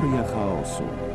Teoria chaosu.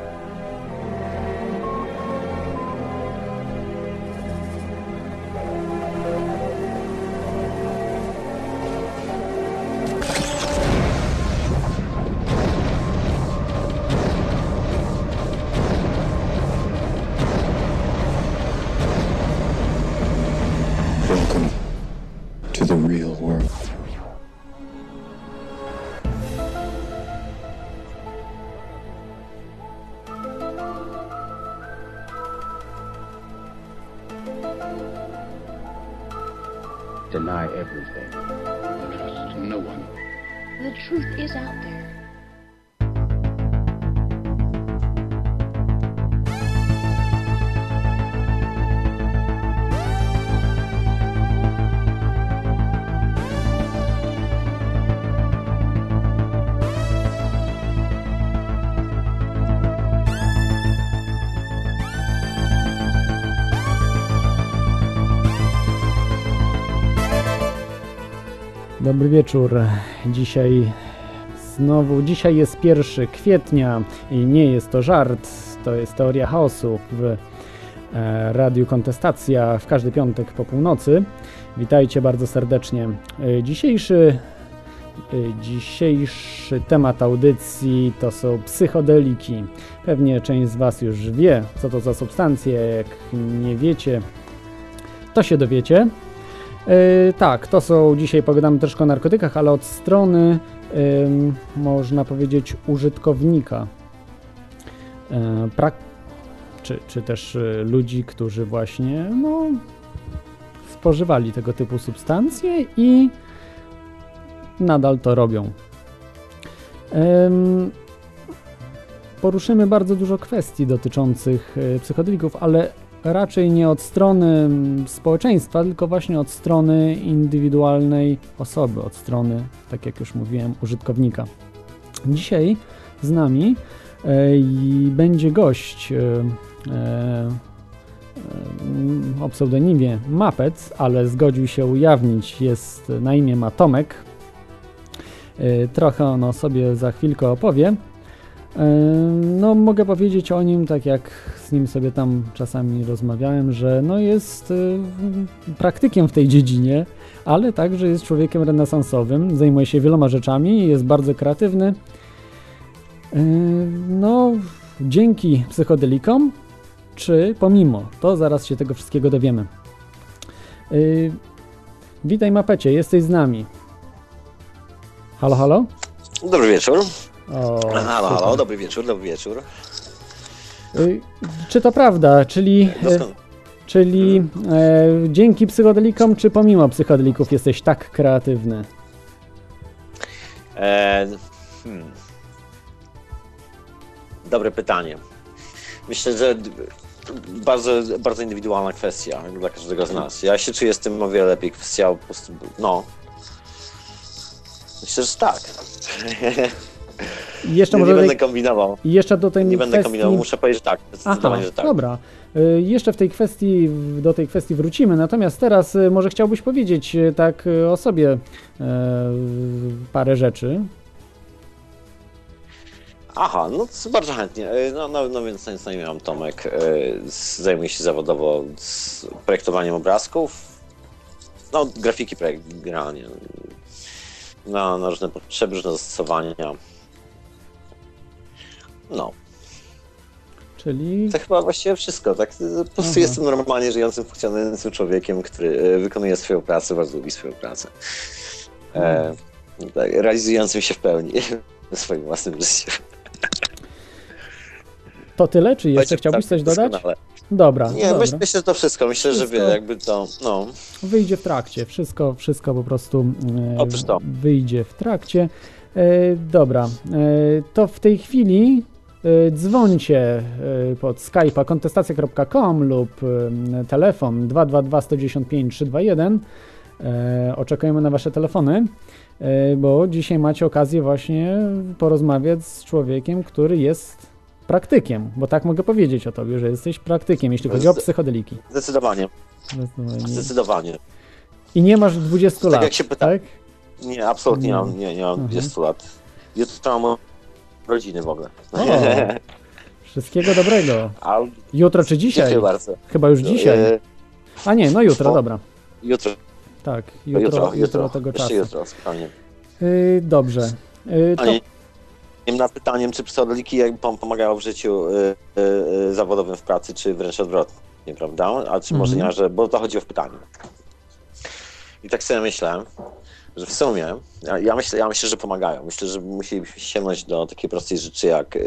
Dobry wieczór. Dzisiaj znowu, dzisiaj jest 1 kwietnia i nie jest to żart, to jest teoria chaosu w e, Radiu Kontestacja w każdy piątek po północy. Witajcie bardzo serdecznie. E, Dzisiejszy, e, dzisiejszy temat audycji to są psychodeliki. Pewnie część z Was już wie, co to za substancje. Jak nie wiecie, to się dowiecie. E, tak, to są dzisiaj pogadamy troszkę o narkotykach, ale od strony ym, można powiedzieć użytkownika. Prak- czy, czy też ludzi, którzy właśnie no, spożywali tego typu substancje i nadal to robią. Ym, poruszymy bardzo dużo kwestii dotyczących psychodelików, ale raczej nie od strony mm, społeczeństwa, tylko właśnie od strony indywidualnej osoby, od strony, tak jak już mówiłem, użytkownika. Dzisiaj z nami e, będzie gość e, e, o pseudonimie Mapec, ale zgodził się ujawnić, jest na imię ma Tomek. E, Trochę on o sobie za chwilkę opowie. No, mogę powiedzieć o nim, tak jak z nim sobie tam czasami rozmawiałem, że no jest y, praktykiem w tej dziedzinie, ale także jest człowiekiem renesansowym, zajmuje się wieloma rzeczami, jest bardzo kreatywny. No, dzięki psychodelikom, czy pomimo, to zaraz się tego wszystkiego dowiemy. Witaj Mapecie, jesteś z nami. Halo, halo? Dobry wieczór. O, halo, super. halo, dobry wieczór, dobry wieczór. Y, Czy to prawda? Czyli, e, Doskon- czyli e, dzięki psychodelikom, czy pomimo psychodelików jesteś tak kreatywny? E, hmm. Dobre pytanie. Myślę, że bardzo, bardzo indywidualna kwestia dla każdego z nas. Ja się czuję z tym o wiele lepiej. Kwestia po prostu, no. Myślę, że tak. I jeszcze nie może będę kombinował. jeszcze do tej Nie będę kwestii... kombinował, muszę powiedzieć tak. Aha, Zdecydowanie, że tak. dobra. Y, Jeszcze w tej kwestii, do tej kwestii wrócimy, natomiast teraz y, może chciałbyś powiedzieć y, tak o sobie parę rzeczy. Aha, no bardzo chętnie. No, no, no więc na imię mam Tomek. Zajmuję się zawodowo projektowaniem obrazków. No, grafiki projekt generalnie. Na, na różne potrzeby, różne zastosowania. No, Czyli to chyba właściwie wszystko. Tak, po prostu Aha. jestem normalnie żyjącym, funkcjonującym człowiekiem, który e, wykonuje swoją pracę, bardzo lubi swoją pracę. E, tak, realizującym się w pełni w swoim własnym życiu. to tyle, czy jeszcze chciałbyś tak coś dodać? doskonale. Dobra, Nie, dobra. myślę, że to wszystko. Myślę, że Wszystko. wie, jakby to, no. Wyjdzie w trakcie, wszystko, wszystko po prostu e, Otóż to. wyjdzie w trakcie. E, dobra, to w tej chwili dzwońcie e, pod skype'a kontestacja.com lub e, telefon 222 195 321. E, oczekujemy na Wasze telefony, bo dzisiaj macie okazję właśnie porozmawiać z człowiekiem, który jest praktykiem, bo tak mogę powiedzieć o Tobie, że jesteś praktykiem, jeśli chodzi o psychodeliki. Zdecydowanie, Zdecydowanie. zdecydowanie. I nie masz 20 Tak lat, jak się pyta- tak? Nie, absolutnie nie mam, nie, nie mam Mhm. 20 lat. Jutro mam rodziny w ogóle. O, wszystkiego dobrego. Jutro czy dzisiaj? dziękuję bardzo. Chyba już dzisiaj. E, A nie, no jutro, o, dobra. Jutro, Tak, jutro, jutro, jutro, jutro tego czasu. jutro, spokojnie. Y, dobrze. Y, to, Panie, na pytaniem, czy pom- pomagają w życiu y, y, y, zawodowym w pracy, czy wręcz odwrotnie, prawda? A czy może Mhm. nie, że, bo to chodziło w pytaniu. I tak sobie myślę, że w sumie, ja, ja, myślę, ja myślę, że pomagają. Myślę, że musielibyśmy sięgnąć do takiej prostej rzeczy jak y,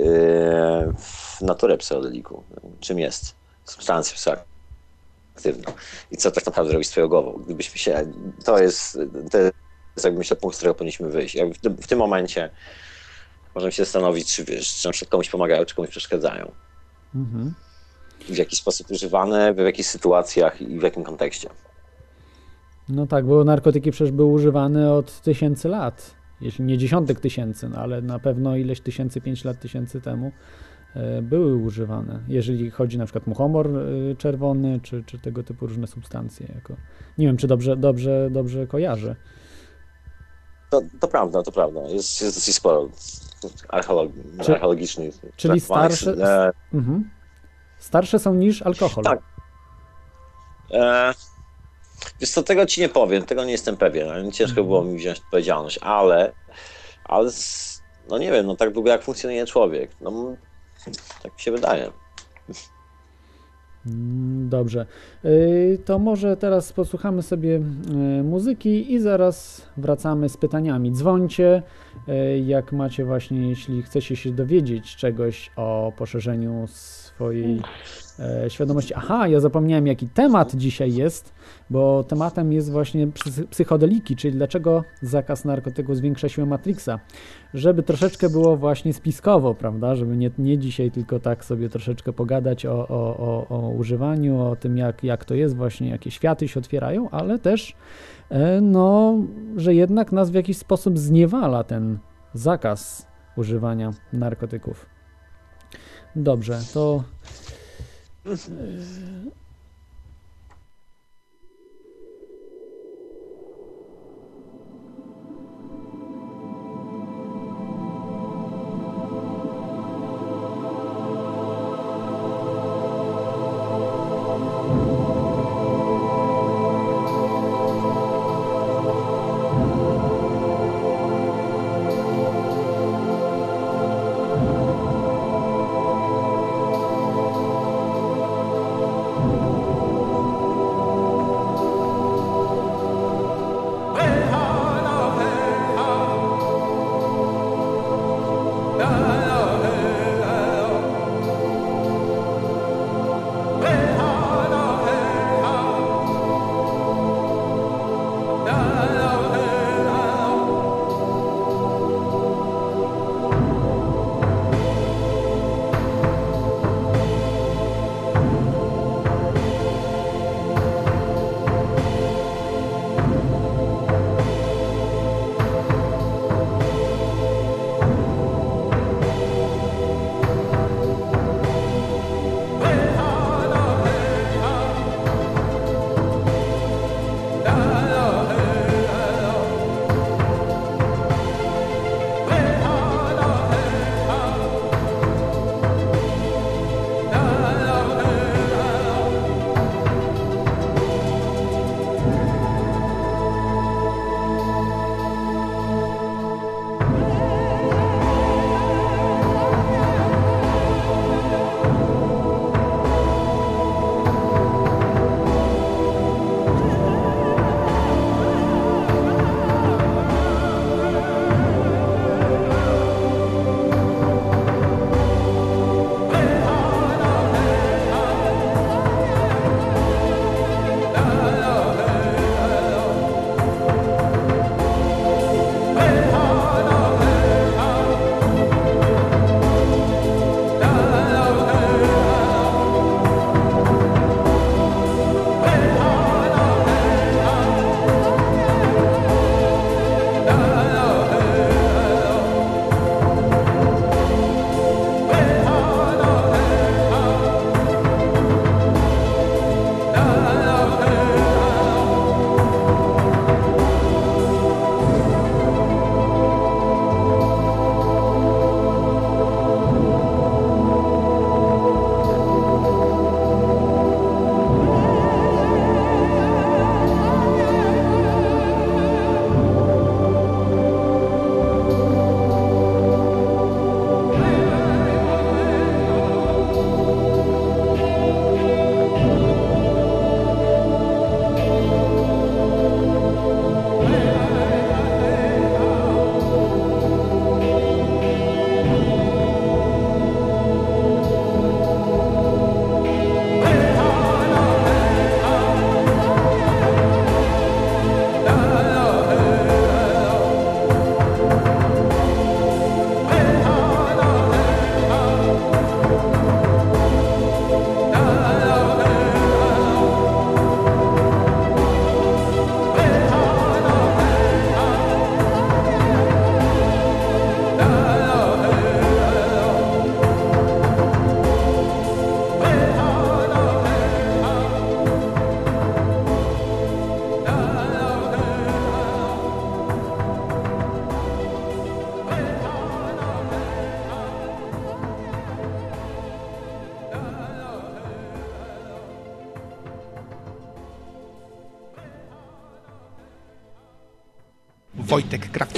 w naturę psychodeliku. Czym jest substancja psychoaktywna i co tak naprawdę robi z twoją głową. Gdybyśmy się, to jest, to jest jakby myślę punkt, z którego powinniśmy wyjść. W, tym, w tym momencie możemy się zastanowić, czy wiesz, czy na przykład komuś pomagają, czy komuś przeszkadzają. mhm. W jaki sposób używane, w jakich sytuacjach i w jakim kontekście. No tak, bo narkotyki przecież były używane od tysięcy lat. Jeśli nie dziesiątek tysięcy, no ale na pewno ileś tysięcy, pięć lat tysięcy temu e, były używane. Jeżeli chodzi na przykład muchomor e, czerwony, czy, czy tego typu różne substancje. Jako, nie wiem, czy dobrze, dobrze, dobrze kojarzę. To, to prawda, to prawda. Jest, jest dosyć sporo archeolog, Czy- archeologicznych. czyli traktowanych, starsze- E, Mhm. Starsze są niż alkohol. Tak. e, wiesz co, tego ci nie powiem, tego nie jestem pewien. Ciężko było mi wziąć odpowiedzialność, ale, ale no nie wiem, no tak długo jak funkcjonuje człowiek. No, tak mi się wydaje. Mm, Dobrze. Y, To może teraz posłuchamy sobie y, muzyki i zaraz wracamy z pytaniami. Dzwońcie, y, jak macie właśnie, jeśli chcecie się dowiedzieć czegoś o poszerzeniu swojej świadomości. Aha, ja zapomniałem jaki temat dzisiaj jest, bo tematem jest właśnie psy- psychodeliki, czyli dlaczego zakaz narkotyków zwiększa siłę Matrixa. Żeby troszeczkę było właśnie spiskowo, prawda? Żeby nie, nie dzisiaj tylko tak sobie troszeczkę pogadać o, o, o, o używaniu, o tym jak, jak to jest właśnie, jakie światy się otwierają, ale też e, no, że jednak nas w jakiś sposób zniewala ten zakaz używania narkotyków. Dobrze, to 不是。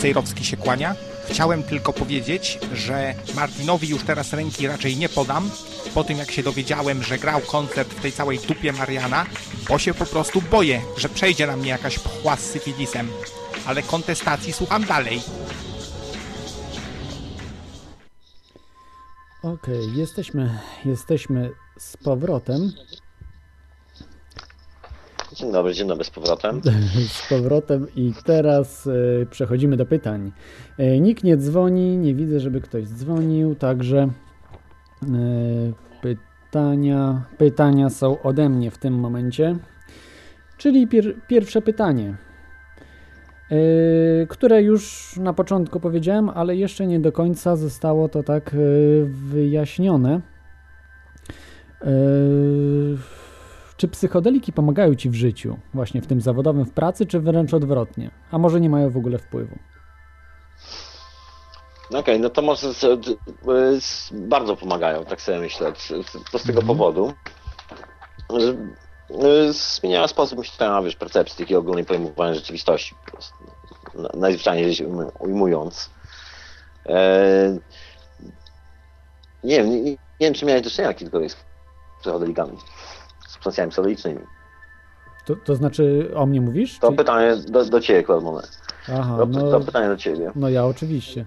Krawcejrowski się kłania. Chciałem tylko powiedzieć, że Martinowi już teraz ręki raczej nie podam, po tym jak się dowiedziałem, że grał koncert w tej całej dupie Mariana, bo się po prostu boję, że przejdzie na mnie jakaś pchła z syfilisem. Ale kontestacji słucham dalej. Okej, jesteśmy, jesteśmy z powrotem. Dobry, dzień dobry z powrotem. z powrotem i teraz e, przechodzimy do pytań. E, nikt nie dzwoni, nie widzę, żeby ktoś dzwonił, także e, pytania, pytania są ode mnie w tym momencie. Czyli pier, pierwsze pytanie, które już na początku powiedziałem, ale jeszcze nie do końca zostało to tak wyjaśnione. E, czy psychodeliki pomagają ci w życiu, właśnie w tym zawodowym, w pracy, czy wręcz odwrotnie? A może nie mają w ogóle wpływu? Okej, no to może bardzo pomagają, tak sobie myślę. Z, z prostego powodu, że y, zmieniała sposób myślenia, wiesz, percepcji, takiej ogólnej pojmowania rzeczywistości, po prostu. Na- Najzwyczajniej ujmując. E, nie wiem, nie, nie wiem, czy miałeś do czynienia kiedykolwiek z psychodelikami, substancjami psychodelicznymi. To, to znaczy o mnie mówisz? To Czy- pytanie do, do Ciebie, Claude Monet. Aha, To, no, to pytanie do Ciebie. no ja oczywiście.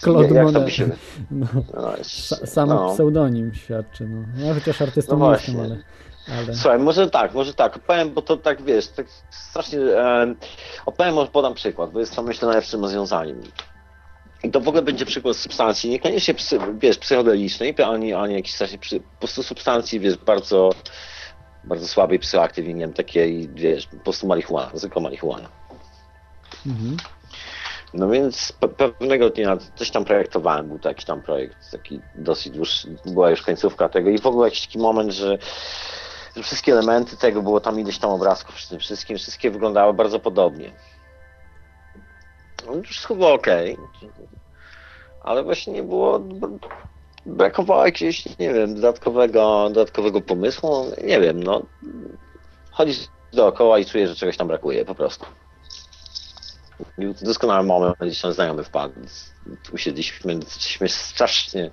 Claude jak to Monet. się... No, No, sa, sam no. pseudonim świadczy. No. Ja chociaż artystą No nie jestem, ale, ale... Słuchaj, może tak, może tak. Opowiem, bo to tak wiesz, tak strasznie. E, opowiem, może podam przykład, bo jest to myślę najlepszym rozwiązaniem. I to w ogóle będzie przykład substancji, niekoniecznie psy, wiesz, psychodelicznej, ani, ani jakiejś strasznie po prostu substancji, wiesz, bardzo, bardzo słabej psychoaktywnej, nie wiem, takiej, wiesz, po prostu marihuana, zwykła marihuana. Mhm. No więc pe- pewnego dnia coś tam projektowałem, był to jakiś tam projekt, taki dosyć dłuższy, była już końcówka tego i w ogóle jakiś taki moment, że, że wszystkie elementy tego, było tam ileś tam obrazków przy tym wszystkim, wszystkie wyglądały bardzo podobnie. No, Wszystko było ok, ale właśnie nie było, brakowało jakiegoś, nie wiem, dodatkowego, dodatkowego pomysłu, nie wiem, no chodzisz dookoła i czujesz, że czegoś tam brakuje, po prostu. Doskonały moment, gdzieś tam znajomy wpadł. Usiedliśmy, jesteśmy strasznie,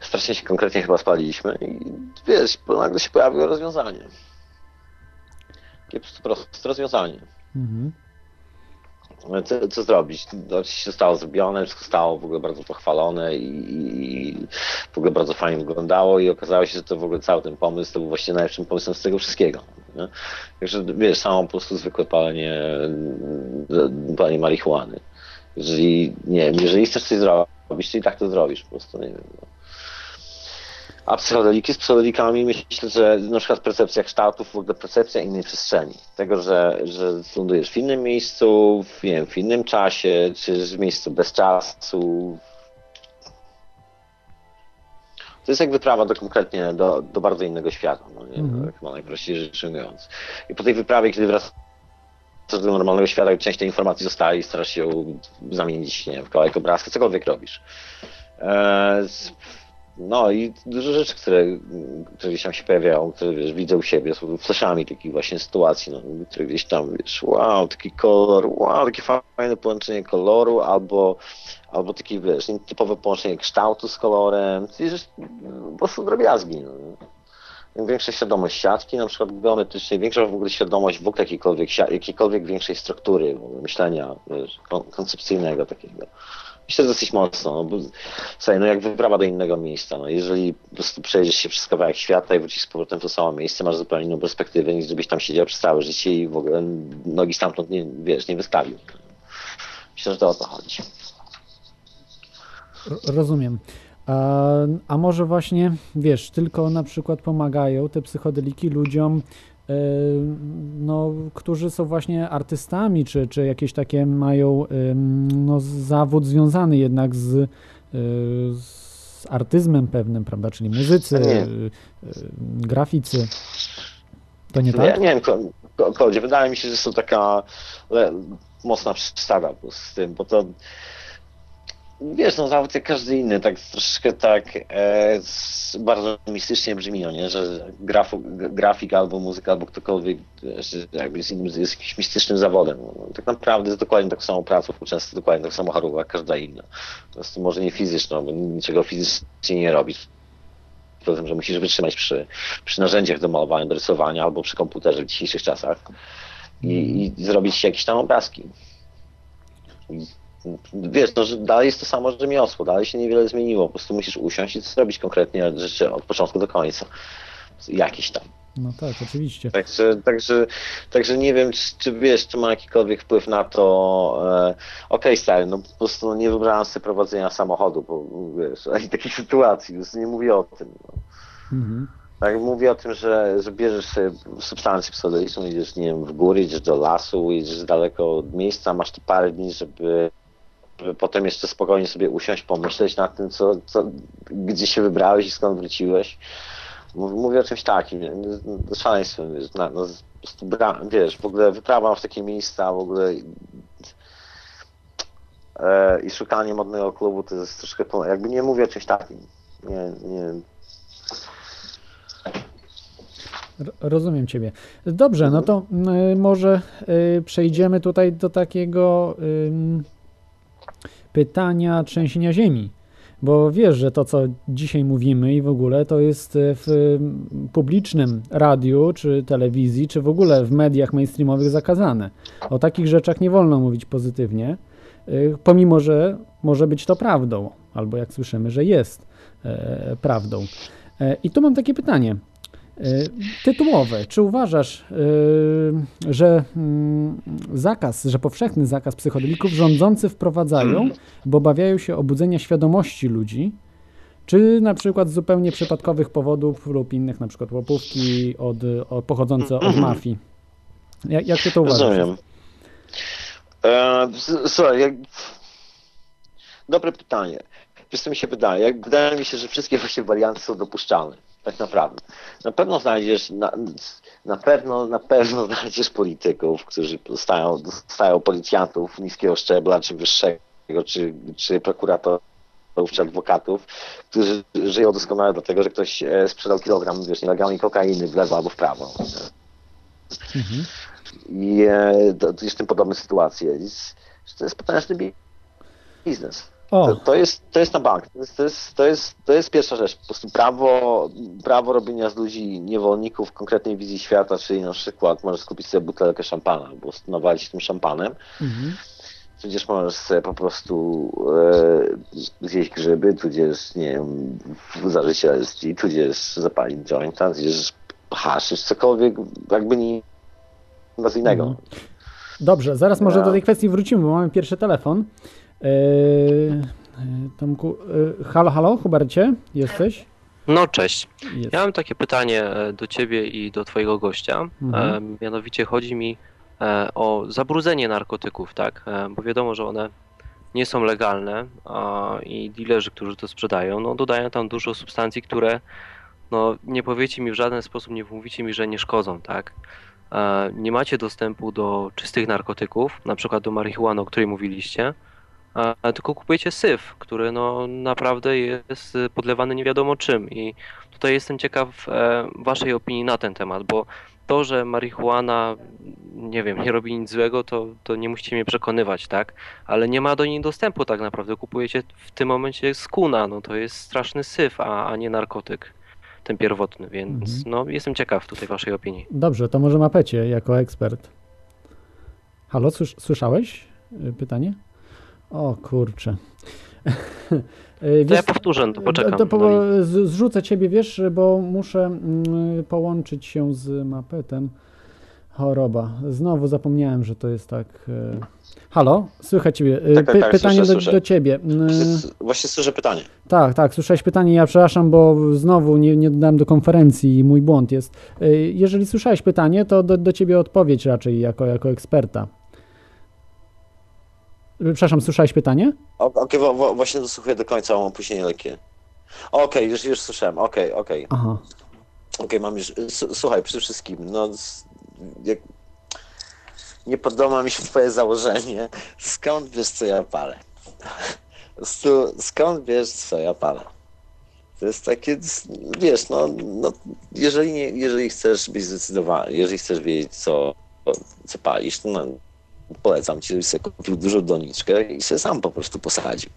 strasznie się konkretnie chyba spaliliśmy i wiesz, nagle się pojawiło rozwiązanie. Takie po prostu rozwiązanie. Mhm. Co, co zrobić? Oczywiście zostało zrobione, wszystko stało w ogóle bardzo pochwalone i, i, w ogóle bardzo fajnie wyglądało i okazało się, że to w ogóle cały ten pomysł to był właśnie najlepszym pomysłem z tego wszystkiego. Nie? Także wiesz, samo po prostu zwykłe palenie, palenie marihuany. Jeżeli, nie jeżeli chcesz coś zrobić, to i tak to zrobisz, po prostu nie wiem. No. A psychodeliki z psychodelikami myślę, że na przykład percepcja kształtów, w ogóle percepcja innej przestrzeni. Tego, że, że lądujesz w innym miejscu, w, nie wiem, w innym czasie, czy w miejscu bez czasu. To jest jak wyprawa do konkretnie do, do bardzo innego świata, no nie? Mhm. Chyba najprościej rzecz ujmując. I po tej wyprawie, kiedy wracasz do normalnego świata, część tej informacji zostaje i starasz się ją zamienić nie wiem, w kawałek obrazka, cokolwiek robisz. E, z- no i dużo rzeczy, które, które gdzieś tam się pojawiają, które wiesz, widzę u siebie, są flashami takich właśnie sytuacji, no, które gdzieś tam, wiesz, wow, taki kolor, wow, takie fajne połączenie koloru, albo, albo takie, wiesz, nietypowe połączenie kształtu z kolorem, to jest po drobiazgi, no. Większa świadomość siatki, na przykład geometrycznej, większa w ogóle świadomość w ogóle jakiejkolwiek, jakiejkolwiek większej struktury, myślenia wiesz, kon- koncepcyjnego takiego. Myślę, że dosyć mocno. No, bo, słuchaj, no jak wyprawa do innego miejsca. No, jeżeli po prostu się przez kawałek świata i wrócisz z powrotem w to samo miejsce, masz zupełnie inną perspektywę niż gdybyś tam siedział przez całe życie i w ogóle nogi stamtąd nie, wiesz, nie wystawił. Myślę, że to o to chodzi. Rozumiem. A, a może właśnie, wiesz, tylko na przykład pomagają te psychodeliki ludziom, no, którzy są właśnie artystami, czy, czy jakieś takie mają no, zawód związany jednak z, e, z artyzmem pewnym, prawda, czyli muzycy, Nie. e, graficy. To nie No, Ja tak? nie wiem, Ko- Ko- Kodzie, wydaje mi się, że są taka mocna prostu z tym, bo to wiesz, no zawód jak każdy inny, tak troszeczkę tak e, bardzo mistycznie brzmi, no nie, że grafo, grafik albo muzyka, albo ktokolwiek jakby jest innym, jest jakimś mistycznym zawodem. No, tak naprawdę jest dokładnie tak samo pracą, często dokładnie tak samo choroba jak każda inna. Po prostu może nie fizyczną, bo niczego fizycznie nie robisz. Poza że musisz wytrzymać przy, przy narzędziach do malowania, do rysowania albo przy komputerze w dzisiejszych czasach i, i zrobić jakieś tam obrazki. I, wiesz, no, że dalej jest to samo rzemiosło, dalej się niewiele zmieniło. Po prostu musisz usiąść i zrobić konkretnie rzeczy od początku do końca. Jakieś tam. No tak, oczywiście. Także, także, także nie wiem, czy, czy wiesz, czy ma jakikolwiek wpływ na to. E, Okej, stary, no po prostu nie wybrałem sobie prowadzenia samochodu, bo wiesz, ani takich sytuacji, już nie mówię o tym. No. Mhm. Tak, mówię o tym, że, że bierzesz sobie substancję psychodeliczną, idziesz, nie wiem, w góry, idziesz do lasu, idziesz daleko od miejsca, masz tu parę dni, żeby potem jeszcze spokojnie sobie usiąść, pomyśleć nad tym, co, co, gdzie się wybrałeś i skąd wróciłeś. Mów- Mówię o czymś takim? No, szaleństwem, wiesz, na, no, wiesz, w ogóle wyprawa w takie miejsca, w ogóle e, i szukanie modnego klubu to jest troszkę, jakby nie mówię o czymś takim. Nie, nie, Rozumiem Ciebie. Dobrze, no to y, może y, przejdziemy tutaj do takiego ym, pytania trzęsienia ziemi. Bo wiesz, że to, co dzisiaj mówimy i w ogóle, to jest y, w publicznym radiu, czy telewizji, czy w ogóle w mediach mainstreamowych zakazane. O takich rzeczach nie wolno mówić pozytywnie, y, pomimo, że może być to prawdą, albo jak słyszymy, że jest e, prawdą. E, I tu mam takie pytanie. E, Tytułowe. Czy uważasz, e, że mm, zakaz, że powszechny zakaz psychodelików rządzący wprowadzają, bo obawiają się obudzenia świadomości ludzi, czy na przykład z zupełnie przypadkowych powodów lub innych, na przykład łapówki od, o, pochodzące od mafii? Jak, jak ty to uważasz? Rozumiem. E, słuchaj, jak... dobre pytanie. Wiesz co mi się wydaje? Wydaje mi się, że wszystkie właśnie warianty są dopuszczalne. Tak naprawdę. Na pewno znajdziesz, na, na pewno, na pewno znajdziesz polityków, którzy dostają, dostają policjantów niskiego szczebla, czy wyższego, czy, czy prokuratorów, czy adwokatów, którzy żyją doskonale dlatego, że ktoś e, sprzedał kilogram, wiesz, nielegalnej kokainy w lewo albo w prawo. Mhm. I e, to, to jest tym podobne sytuacje. To jest potężny bi- biznes. To, to, jest, to jest na bank. To jest, to, jest, to, jest, to jest pierwsza rzecz. Po prostu prawo, prawo robienia z ludzi niewolników konkretnej wizji świata, czyli na przykład możesz kupić sobie butelkę szampana, albo nawalić tym szampanem, mhm. tudzież możesz sobie po prostu e, zjeść grzyby, tudzież, nie wiem, zażyć LSD, tudzież zapalić jointa, tudzież haszysz, cokolwiek, jakby nie inwazyjnego. Mhm. Dobrze, zaraz może do tej kwestii wrócimy, bo mamy pierwszy telefon. Yy, Tomku, yy, halo, halo, Hubercie, jesteś? No cześć. Jest. Ja mam takie pytanie e, do ciebie i do twojego gościa. Mhm. E, mianowicie chodzi mi e, o zabrudzenie narkotyków, tak? E, bo wiadomo, że one nie są legalne a, i dealerzy, którzy to sprzedają, no dodają tam dużo substancji, które no nie powiecie mi w żaden sposób, nie mówicie mi, że nie szkodzą, tak? E, nie macie dostępu do czystych narkotyków, na przykład do marihuany, o której mówiliście, tylko kupujecie syf, który no naprawdę jest y, podlewany nie wiadomo czym i tutaj jestem ciekaw e, waszej opinii na ten temat, bo to, że marihuana, nie wiem, nie robi nic złego, to, to nie musicie mnie przekonywać, tak? Ale nie ma do niej dostępu tak naprawdę. Kupujecie w tym momencie skuna, no to jest straszny syf, a, a nie narkotyk, ten pierwotny, więc Mhm. no jestem ciekaw tutaj waszej opinii. Dobrze, to może Mapecie jako ekspert. Halo, słysz, słyszałeś y, pytanie? O kurczę. Y, To ja wiesz- powtórzę, to poczekam. To, z- zrzucę ciebie, wiesz, bo muszę mm, połączyć się z Mapetem. Choroba. Znowu zapomniałem, że to jest tak. e, Halo, słychać ciebie. E, Tak, tak, Py- tak, pytanie słyszę, do, słyszę. do ciebie. Mm, Właśnie- słyszę pytanie. Tak, tak, słyszałeś pytanie. Ja przepraszam, bo znowu nie, nie dodałem do konferencji i mój błąd jest. E, Jeżeli słyszałeś pytanie, to do, do ciebie odpowiedź raczej jako, jako eksperta. Przepraszam, słyszałeś pytanie? Okej, wo- właśnie dosłuchuję do końca, mam opóźnienie lekkie. Okej, już, już słyszałem, okej, okej. Aha. Okej, mam już. Słuchaj, przede wszystkim, no. Jak... Nie podoba mi się twoje założenie. Skąd wiesz, co ja palę? Skąd wiesz, co ja palę? To jest takie, wiesz, no, no jeżeli, nie, jeżeli chcesz być zdecydowany, jeżeli chcesz wiedzieć, co, co palisz, to no, polecam ci, żebyś sobie kupił dużą doniczkę i sobie sam po prostu posadził.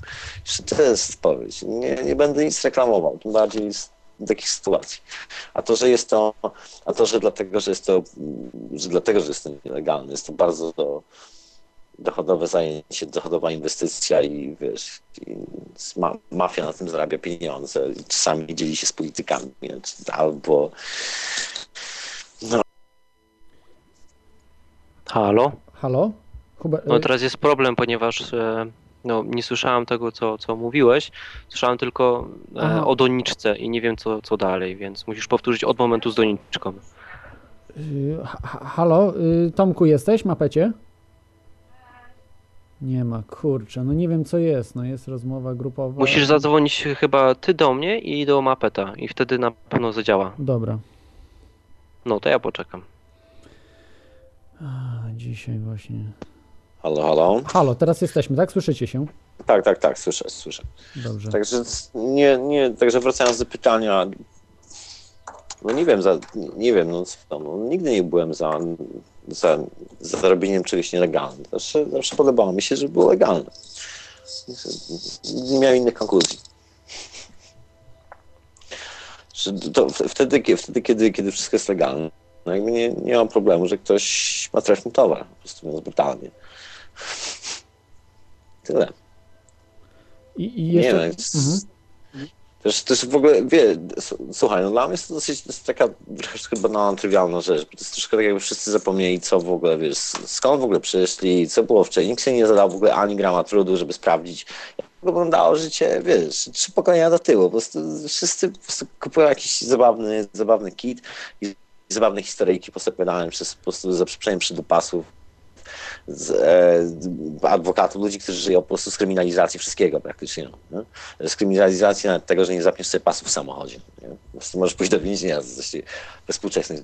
To jest odpowiedź. Nie, nie będę nic reklamował, tym bardziej z takich sytuacji. A to, że jest to, a to, że dlatego, że jest to, że dlatego, że jest to nielegalne, jest to bardzo dochodowe zajęcie, dochodowa inwestycja i wiesz, i ma, mafia na tym zarabia pieniądze czasami dzieli się z politykami, albo Halo? Halo? Hubert, No teraz jest problem, ponieważ e, no, nie słyszałem tego, co, co mówiłeś. Słyszałem tylko Aha. e, o doniczce i nie wiem, co, co dalej, więc musisz powtórzyć od momentu z doniczką. y, ha- ha- halo, y, Tomku jesteś, mapecie? Nie ma, kurczę, no nie wiem co jest, no jest rozmowa grupowa. Musisz zadzwonić chyba ty do mnie i do Mapeta i wtedy na pewno zadziała. Dobra. No to ja poczekam. Dzisiaj właśnie. halo, halo. Halo, teraz jesteśmy, tak? Słyszycie się? Tak, tak, tak, słyszę, słyszę. Dobrze. Także nie, nie, także wracając do pytania, no nie wiem, za, nie wiem, no, co, no nigdy nie byłem za, za, za robieniem czegoś nielegalnym. Zawsze, zawsze podobało mi się, żeby było legalne. Nie miałem innych konkluzji. Że to wtedy, wtedy kiedy, kiedy wszystko jest legalne, no jakby nie, nie mam problemu, że ktoś ma towar, po prostu mówiąc brutalnie. Tyle. I, i Nie jeszcze... wiem, Mhm. też, też w ogóle, wie, słuchaj, no dla mnie jest to dosyć, to jest taka chyba banalna, trywialna rzecz, bo to jest troszkę tak jakby wszyscy zapomnieli, co w ogóle, wiesz, skąd w ogóle przyszli, co było wcześniej, nikt sobie nie zadał w ogóle ani grama trudu, żeby sprawdzić, jak wyglądało życie, wiesz, trzy pokolenia do tyłu, po prostu wszyscy po prostu kupują jakiś zabawny, zabawny kit i zabawne historyjki postawione przez, po prostu za przydupasów, z, e, adwokatów, ludzi, którzy żyją po prostu z kryminalizacji wszystkiego praktycznie. No, z kryminalizacji nawet tego, że nie zapniesz sobie pasów w samochodzie. Nie? Po prostu możesz pójść do więzienia we współczesnym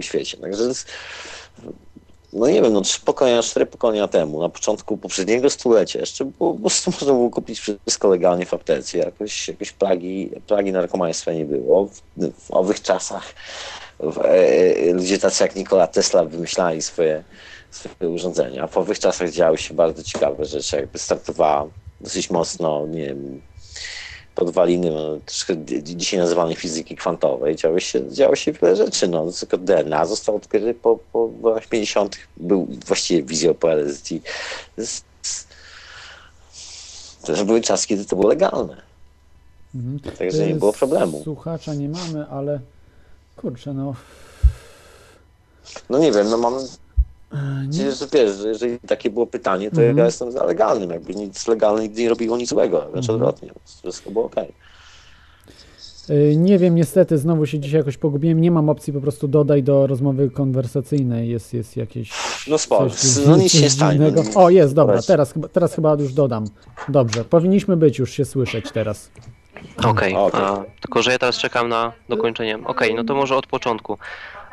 świecie. Także jest, no nie wiem, no trzy pokolenia, cztery pokolenia temu, na początku poprzedniego stulecia jeszcze było, po prostu można było kupić wszystko legalnie w aptece. Jakoś, jakoś plagi, plagi narkomaństwa nie było. W, w owych czasach ludzie tacy jak Nikola Tesla wymyślali swoje, swoje urządzenia. W owych czasach działy się bardzo ciekawe rzeczy, jakby startowała dosyć mocno, nie wiem, podwaliny, no, troszkę dzisiaj nazywanej fizyki kwantowej. Działo się, działo się wiele rzeczy. No, tylko DNA został odkryty po, po latach 50. Był właściwie wizją po LSD. To były czasy, kiedy to było legalne. Mhm. Także nie Y, było problemu. Słuchacza nie mamy, ale kurczę, no... No nie wiem, no mam e, Nie, że wiesz, że jeżeli takie było pytanie, to Mhm. ja jestem za legalnym. Jakby nic legalne nigdy nie robiło nic złego, wręcz Mhm. odwrotnie. Wszystko było okej. y, nie wiem, niestety, znowu się dzisiaj jakoś pogubiłem. Nie mam opcji po prostu dodaj do rozmowy konwersacyjnej. Jest, jest jakieś. No spoko, no nic się stanie. no O, jest, dobra, teraz, teraz chyba już dodam. Dobrze, powinniśmy być już się słyszeć teraz. Okej, tylko że ja teraz czekam na dokończenie. Okej, no to może od początku.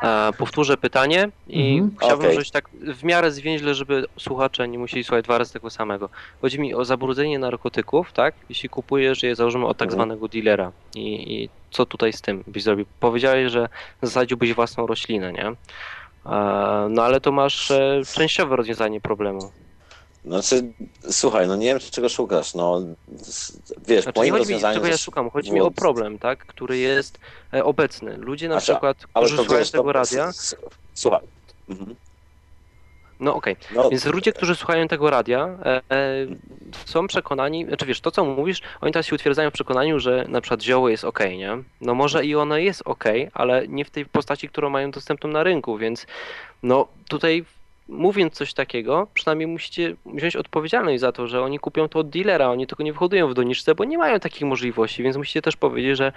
E, powtórzę pytanie i Mhm. chciałbym, Okej. żebyś tak w miarę zwięźle, żeby słuchacze nie musieli słuchać dwa razy tego samego. Chodzi mi o zabrudzenie narkotyków, tak? Jeśli kupujesz je, założymy od tak Mhm. zwanego dealera. I, I co tutaj z tym byś zrobił? Powiedziałeś, że zasadziłbyś własną roślinę, nie? E, no ale to masz e, częściowe rozwiązanie problemu. Znaczy, słuchaj, no nie wiem, czego szukasz. No, wiesz, Znaczy, nie moim chodzi mi, czego ja szukam, chodzi było- mi o problem, tak, który jest e, obecny. Ludzie na Znaczy, przykład, którzy słuchają tego to, radia, Słuchaj. Mhm. no okej, No, więc ludzie, którzy słuchają tego radia, e, e, są przekonani, znaczy wiesz, to co mówisz, oni teraz się utwierdzają w przekonaniu, że na przykład zioło jest ok, nie? No może i ono jest ok, ale nie w tej postaci, którą mają dostępną na rynku, więc no tutaj mówiąc coś takiego, przynajmniej musicie wziąć odpowiedzialność za to, że oni kupią to od dealera, oni tylko nie wyhodują w doniczce, bo nie mają takich możliwości, więc musicie też powiedzieć, że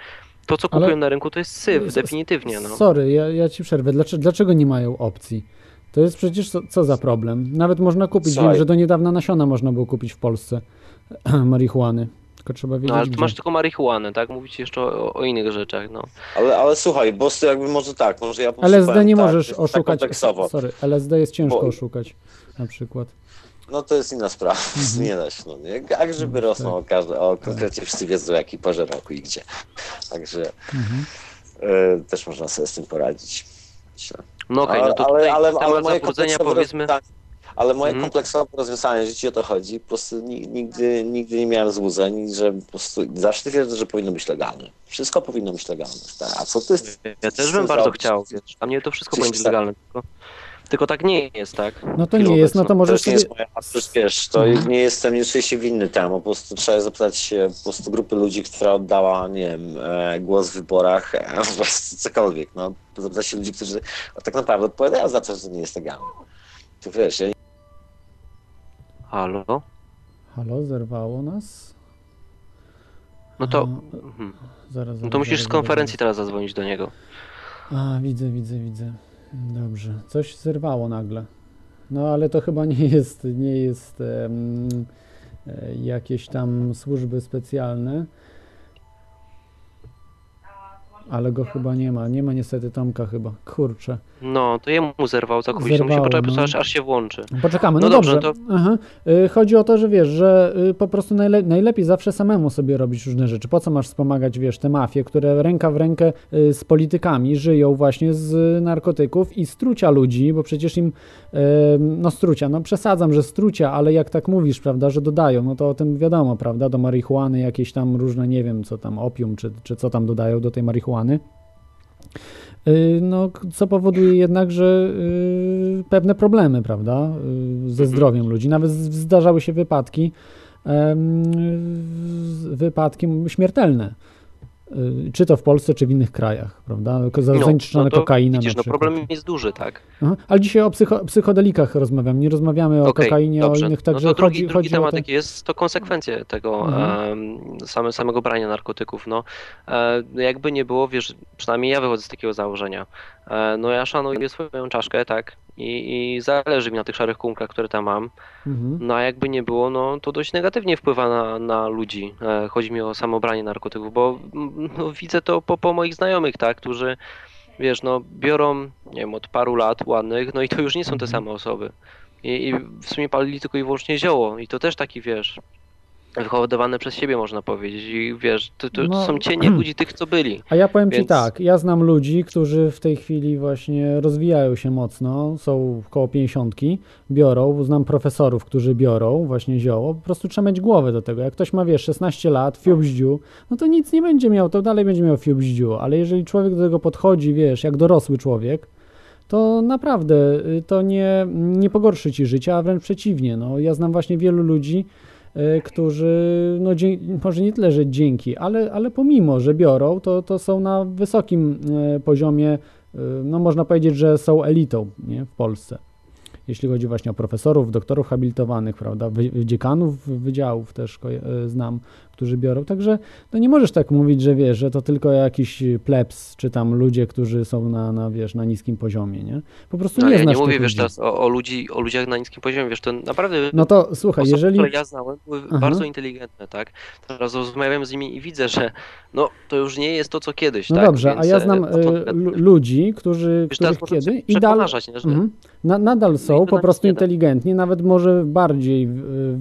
to, co Ale- kupują na rynku, to jest syf, definitywnie, no. Sorry, ja, ja ci przerwę. Dlaczego, dlaczego nie mają opcji? To jest przecież co, co za problem. Nawet można kupić. Wiem, że do niedawna nasiona można było kupić w Polsce marihuany. Tylko trzeba wiedzieć, No ale tu gdzie. masz tylko marihuanę, tak? Mówicie jeszcze o, o innych rzeczach, no. ale, ale słuchaj, bo jakby może tak, może ja LSD powiem nie tak, możesz tak oszukać. kompleksowo. Sorry, LSD jest ciężko Bo- oszukać na przykład. No to jest inna sprawa, Mhm. nie da się, no nie? Jak żeby rosną o, każde, o konkretnie wszyscy wiedzą o jakiej porze roku i gdzie. Także Mhm. e, też można sobie z tym poradzić. Myślę. No okej, no to tutaj temat zabrudzenia kompleksowe powiedzmy... rozwiązanie- Ale moje Mhm. kompleksowe rozwiązanie życia o to chodzi. Po prostu ni- nigdy, nigdy nie miałem złudzeń, że po prostu zawsze twierdzę, że powinno być legalne. Wszystko powinno być legalne. Tak? A co ty Ja też bym bardzo chciał, wiesz, dla mnie to wszystko powinno być tak. legalne, tylko, tylko tak nie jest, tak? No to nie jest, no to obecnej. możesz To nie sobie... jest moja, a też wiesz, to Mhm. nie jestem, nie czuję się winny temu, po prostu trzeba zapytać się po prostu grupy ludzi, która oddała, nie wiem, e, głos w wyborach, e, po prostu cokolwiek, no, zapytać się ludzi, którzy tak naprawdę odpowiadają za to, że to nie jest legalne. To wiesz, ja Halo? Halo, zerwało nas? No to... A, Mhm. Zaraz, No to musisz zaraz, z konferencji zaraz. teraz zadzwonić do niego. A, widzę, widzę, widzę. Dobrze. Coś zerwało nagle. No ale to chyba nie jest, nie jest e, jakieś tam służby specjalne. Ale go chyba nie ma. Nie ma niestety Tomka chyba. Kurczę. No, to jemu zerwał całkowicie, Zerwało, musi poczekać, no. no. aż, się włączy. Poczekamy. No, No dobrze, dobrze. Aha. Y, Chodzi o to, że wiesz, że y, po prostu najle najlepiej zawsze samemu sobie robić różne rzeczy. Po co masz wspomagać, wiesz, te mafie, które ręka w rękę y, z politykami żyją właśnie z narkotyków i strucia ludzi, bo przecież im, no strucia, no przesadzam, że strucia, ale jak tak mówisz, prawda, że dodają, no to o tym wiadomo, prawda, do marihuany jakieś tam różne, nie wiem, co tam, opium, czy, czy co tam dodają do tej marihuany. Y, No, co powoduje jednak, że y, pewne problemy, prawda, y, ze zdrowiem ludzi. Nawet zdarzały się wypadki, wypadki śmiertelne. Y, Czy to w Polsce, czy w innych krajach, prawda? Ko- za- Zanieczyszczona to kokaina Widzisz, no problem jest duży, tak? Aha. Ale dzisiaj o psycho, psychodelikach rozmawiam, nie rozmawiamy o Okej, kokainie, dobrze. o innych, także no to drugi, chodzi, drugi chodzi temat jaki jest, to konsekwencje tego Mhm. same, samego brania narkotyków. No, e, jakby nie było, wiesz, przynajmniej ja wychodzę z takiego założenia. E, no ja szanuję swoją czaszkę, tak? I, I zależy mi na tych szarych kumkach, które tam mam. Mhm. No a jakby nie było, no to dość negatywnie wpływa na, na ludzi. E, chodzi mi o samo branie narkotyków, bo mm, no, widzę to po, po moich znajomych, tak? Którzy, wiesz, no biorą, nie wiem, od paru lat ładnych, no i to już nie są te same osoby. I, I w sumie palili tylko i wyłącznie zioło. I to też taki, wiesz, wyhodowane przez siebie można powiedzieć. I wiesz, to, to, to No. są cienie ludzi tych, co byli. A ja powiem Ci Więc- tak, ja znam ludzi, którzy w tej chwili właśnie rozwijają się mocno, są koło pięćdziesiątki, biorą, znam profesorów, którzy biorą właśnie zioło, po prostu trzeba mieć głowę do tego. Jak ktoś ma, wiesz, 16 lat, fiubździu, no to nic nie będzie miał, to dalej będzie miał fiubździu, ale jeżeli człowiek do tego podchodzi, wiesz, jak dorosły człowiek, to naprawdę y, to nie, nie pogorszy Ci życia, a wręcz przeciwnie. No, ja znam właśnie wielu ludzi, którzy, no może nie tyle, że dzięki, ale, ale pomimo, że biorą, to, to są na wysokim y, poziomie, y, no można powiedzieć, że są elitą nie, w Polsce. Jeśli chodzi właśnie o profesorów, doktorów habilitowanych, prawda, dziekanów wydziałów też y, znam, którzy biorą. Także no nie możesz tak mówić, że wiesz, że to tylko jakiś plebs, czy tam ludzie, którzy są na, na wiesz, na niskim poziomie, nie? Po prostu No, nie ja znasz nie mówię, wiesz, ludzi. teraz o, o, ludzi, o ludziach na niskim poziomie, wiesz, to naprawdę No to słuchaj, Osoby, jeżeli... które ja znałem, były Aha. bardzo inteligentne, tak? Teraz rozmawiam z nimi i widzę, że no, to już nie jest to, co kiedyś, No tak? dobrze, a Więc, ja e, znam no to- lu- ludzi, którzy, Wiesz, których kiedy i dal, Mhm. na, nadal są to po prostu inteligentni, nawet może bardziej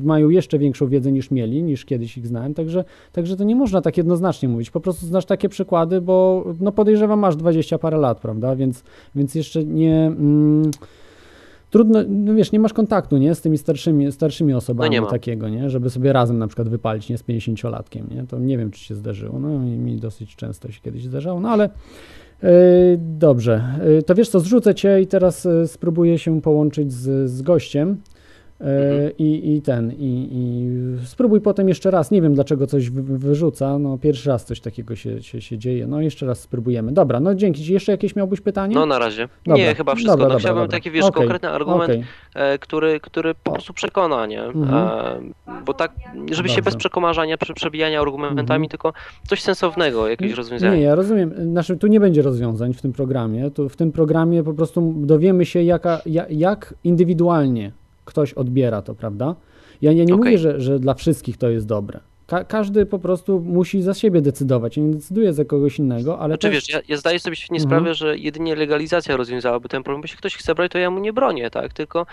mają jeszcze większą wiedzę niż mieli, niż kiedyś ich znałem, także, także to nie można tak jednoznacznie mówić. Po prostu znasz takie przykłady, bo no podejrzewam masz 20 parę lat, prawda? Więc, więc jeszcze nie. Mm, Trudno, no wiesz, nie masz kontaktu, nie, z tymi starszymi, starszymi osobami No takiego, nie, żeby sobie razem na przykład wypalić, nie, z 50-latkiem, nie, to nie wiem, czy się zdarzyło, no i mi dosyć często się kiedyś zdarzało, no ale yy, dobrze, yy, to wiesz co, zrzucę cię i teraz yy, spróbuję się połączyć z, z gościem Mhm. i, i ten, i, i spróbuj potem jeszcze raz, nie wiem dlaczego coś wy, wyrzuca, no pierwszy raz coś takiego się, się, się dzieje, no jeszcze raz spróbujemy, dobra, no dzięki ci, jeszcze jakieś miałbyś pytanie? No na razie. Dobra, nie, chyba wszystko. dobra, no, dobra, chciałbym dobra. taki, wiesz, Okej, konkretny argument, okej. e, który, który po prostu przekona, nie? Mhm. E, bo tak, żeby się bez przekomarzania, prze, przebijania argumentami, Mhm. tylko coś sensownego, jakieś rozwiązanie. Nie, ja rozumiem. Znaczy, tu nie będzie rozwiązań w tym programie. Tu, w tym programie po prostu dowiemy się, jaka, ja, jak indywidualnie ktoś odbiera to, prawda? Ja, ja nie Okej. mówię, że, że dla wszystkich to jest dobre. Ka- każdy po prostu musi za siebie decydować, nie decyduje za kogoś innego, ale Znaczy też... wiesz, ja, ja zdaję sobie świetnie Mhm. sprawę, że jedynie legalizacja rozwiązałaby ten problem. Jeśli ktoś chce brać, to ja mu nie bronię, tak? Tylko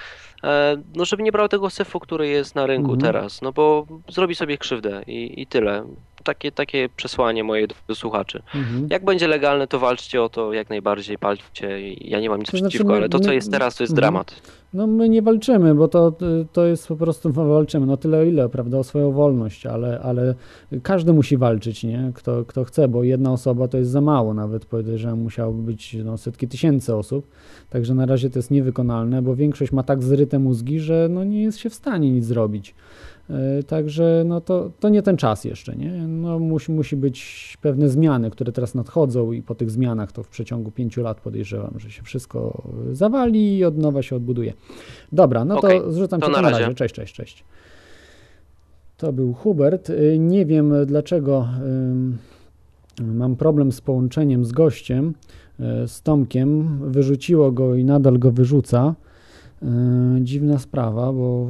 e, no, żeby nie brał tego syfu, który jest na rynku Mhm. teraz, no bo zrobi sobie krzywdę i, i tyle. Takie, takie przesłanie moje do, słuchaczy. Mhm. Jak będzie legalne, to walczcie o to jak najbardziej, palcie. Ja nie mam nic To znaczy przeciwko, my- ale to, co my- jest teraz, to jest Mhm. dramat. No my nie walczymy, bo to, to jest po prostu no, walczymy, no tyle o ile, prawda, o swoją wolność, ale, ale każdy musi walczyć, nie, kto, kto chce, bo jedna osoba to jest za mało, nawet podejrzewam musiałoby być no, setki tysięcy osób, także na razie to jest niewykonalne, bo większość ma tak zryte mózgi, że no nie jest się w stanie nic zrobić. E, Także no to, to nie ten czas jeszcze, nie? No musi, musi być pewne zmiany, które teraz nadchodzą i po tych zmianach to w przeciągu pięciu lat podejrzewam, że się wszystko zawali i od nowa się odbuduje. Dobra, no Okej, to zrzucam to cię na razie. razie. Cześć, cześć, cześć. To był Hubert. Y, Nie wiem dlaczego mam problem z połączeniem z gościem, z Tomkiem. Wyrzuciło go i nadal go wyrzuca. Dziwna sprawa, bo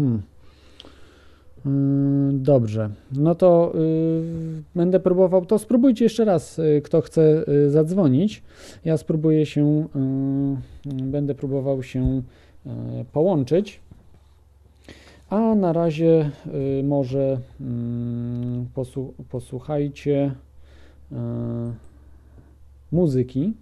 Hmm. Yy, Dobrze, no to y, będę próbował. To spróbujcie jeszcze raz, y, kto chce y, zadzwonić. Ja spróbuję się, będę próbował się połączyć. A na razie może posłu- posłuchajcie muzyki.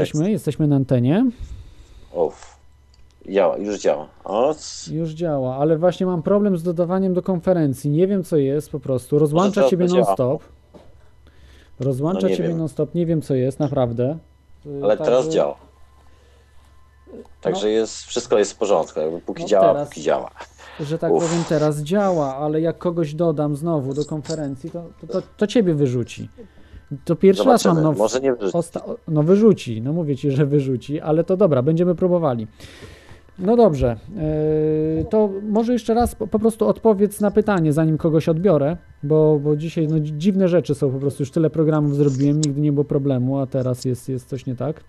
Jesteśmy, jesteśmy na antenie. Uff. Działa, już działa. O, Już działa, ale właśnie mam problem z dodawaniem do konferencji. Nie wiem co jest po prostu. Rozłącza ciebie non-stop. Rozłącza No ciebie non-stop. Nie wiem co jest, naprawdę. Y, ale teraz działa. Także No. jest, wszystko jest w porządku. Jakby póki No działa, teraz- póki działa. że tak powiem, teraz działa, ale jak kogoś dodam znowu do konferencji, to, to, to, to ciebie wyrzuci. To pierwszy raz Zobaczymy. mam. No, Może nie wyrzuci. osta- no wyrzuci, no mówię ci, że wyrzuci, ale to dobra, będziemy próbowali. No dobrze, yy, to może jeszcze raz po, prostu odpowiedz na pytanie, zanim kogoś odbiorę, bo, bo dzisiaj no, dzi- dziwne rzeczy są, po prostu już tyle programów zrobiłem, nigdy nie było problemu, a teraz jest, jest coś nie tak.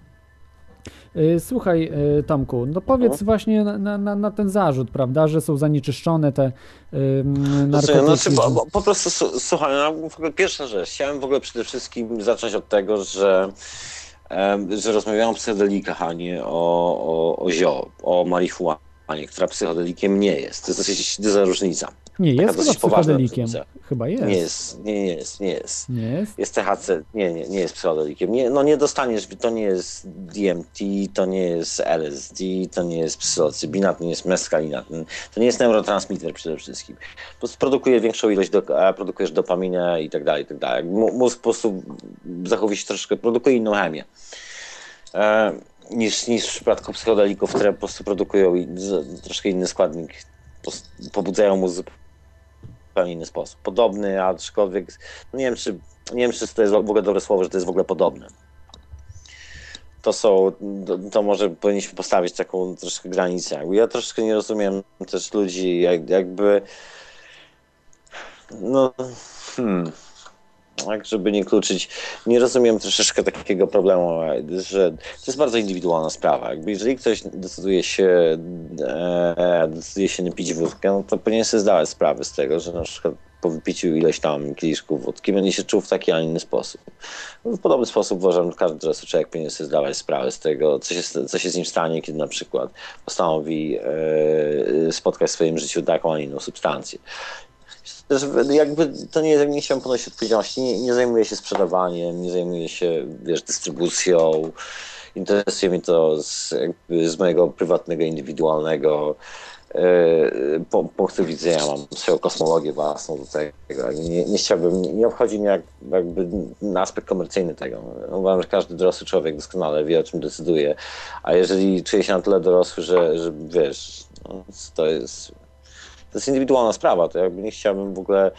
Yy, Słuchaj, yy, Tomku, no powiedz właśnie na, na, na- ten zarzut, prawda, że są zanieczyszczone te Znaczy, narkotyki. znaczy, bo, bo, po prostu su- słuchaj, no, w ogóle pierwsza rzecz. Chciałem w ogóle przede wszystkim zacząć od tego, że, że rozmawiałem o psychodelikach, a nie o, o, o zio, o marihuanie, która psychodelikiem nie jest. To jest dosyć duża różnica. Nie jest chyba psychodelikiem. Chyba jest. Nie jest, nie, jest, nie jest. Nie jest? Jest THC, nie, nie, nie jest psychodelikiem. Nie, no nie dostaniesz, to nie jest DMT, to nie jest LSD, to nie jest psylocybina, to nie jest meskalina, to- nie jest neurotransmitter przede wszystkim. Po prostu produkuje większą ilość, do, produkujesz dopaminę i tak dalej, i tak dalej. Mu- Mózg po prostu zachowuje się troszkę, produkuje inną chemię. E, niż, niż w przypadku psychodelików, które po prostu produkują i- z- troszkę inny składnik, pobudzają w zupełnie inny sposób. Podobny, aczkolwiek nie wiem, czy, nie wiem, czy to jest w ogóle dobre słowo, że to jest w ogóle podobne. To są, to, może powinniśmy postawić taką troszkę granicę. Ja troszkę nie rozumiem też ludzi, jak, jakby no, hmm, tak, żeby nie kluczyć, nie rozumiem troszeczkę takiego problemu, że to jest bardzo indywidualna sprawa. Jakby jeżeli ktoś decyduje się, e, decyduje się napić wódkę, no to powinien sobie zdawać sprawę z tego, że na przykład po wypiciu ileś tam kieliszków wódki będzie się czuł w taki, a nie inny sposób. W podobny sposób uważam, że każdy dorosły człowiek powinien sobie zdawać sprawę z tego, co się, co się z nim stanie, kiedy na przykład postanowi e, spotkać w swoim życiu taką, a nie inną substancję. Że jakby to nie, nie chciałem ponosić odpowiedzialności, nie, nie zajmuję się sprzedawaniem, nie zajmuję się, wiesz, dystrybucją. Interesuje mnie to z, z mojego prywatnego, indywidualnego po- punktu widzenia. Mam swoją kosmologię własną do tego. Nie, nie chciałbym, nie, nie obchodzi mnie jak, jakby aspekt komercyjny tego. Uważam, że każdy dorosły człowiek doskonale wie, o czym decyduje. A jeżeli czuje się na tyle dorosły, że, że wiesz, no, to jest to jest indywidualna sprawa, to jakby nie chciałbym w ogóle,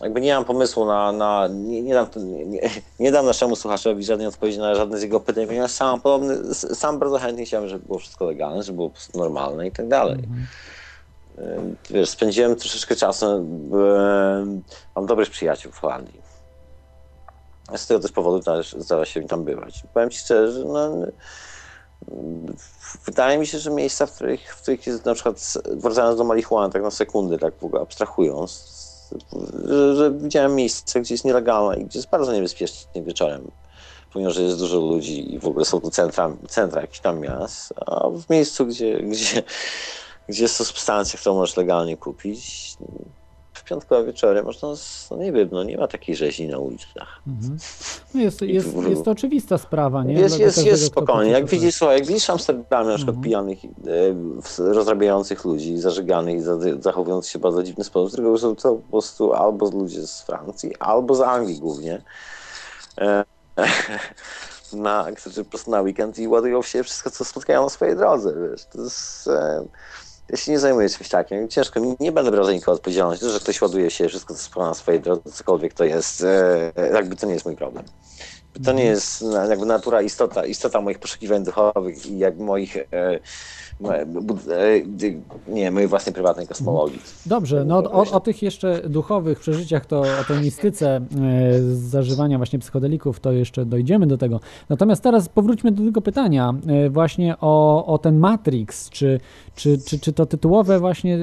jakby nie mam pomysłu na, na nie, nie, dam, nie, nie, dam naszemu słuchaczowi żadnej odpowiedzi na żadne z jego pytań, ponieważ sam podobny, sam bardzo chętnie chciałem, żeby było wszystko legalne, żeby było po prostu normalne i tak dalej. Mhm. Y, Wiesz, spędziłem troszeczkę czasu, byłem, mam dobrych przyjaciół w Holandii. Z tego też powodu też zdarza się mi tam bywać. Powiem Ci szczerze, że no, wydaje mi się, że miejsca, w których, w których jest na przykład, wracając do marihuany, tak na sekundę, tak w ogóle abstrahując, że, że widziałem miejsce, gdzie jest nielegalne i gdzie jest bardzo niebezpiecznie wieczorem, pomimo, że jest dużo ludzi i w ogóle są to centra, centra jakichś tam miast, a w miejscu, gdzie, gdzie, gdzie są substancje, które możesz legalnie kupić, w piątkowe wieczory można, no nie wiem, no nie ma takiej rzezi na ulicach. Mhm. No jest, jest, jest to oczywista sprawa, nie? Jest, jest, jest spokojnie. Jak widzisz, słuchaj, jak widzisz w Amsterdamie na przykład Mhm. pijanych, e, w- rozrabiających ludzi, zażyganych za- zachowujących się w bardzo dziwny sposób, którego są to po prostu albo ludzie z Francji, albo z Anglii głównie, e, na, którzy po prostu na weekend i ładują w siebie wszystko, co spotkają na swojej drodze, wiesz. To jest... E, ja się nie zajmuję czymś takim. Ciężko, nie- będę brał za nikogo odpowiedzialności, że ktoś ładuje się wszystko, co na swojej drodze, cokolwiek to jest, e, jakby to nie jest mój problem. To nie jest na- jakby natura, istota, istota moich poszukiwań duchowych i jak moich, e, bud- e, dy- nie, mojej własnej prywatnej kosmologii. Dobrze, no o, o tych jeszcze duchowych przeżyciach, to o tej mistyce e, zażywania właśnie psychodelików, to jeszcze dojdziemy do tego. Natomiast teraz powróćmy do tego pytania e, właśnie o, o ten Matrix, czy, czy, czy, czy to tytułowe właśnie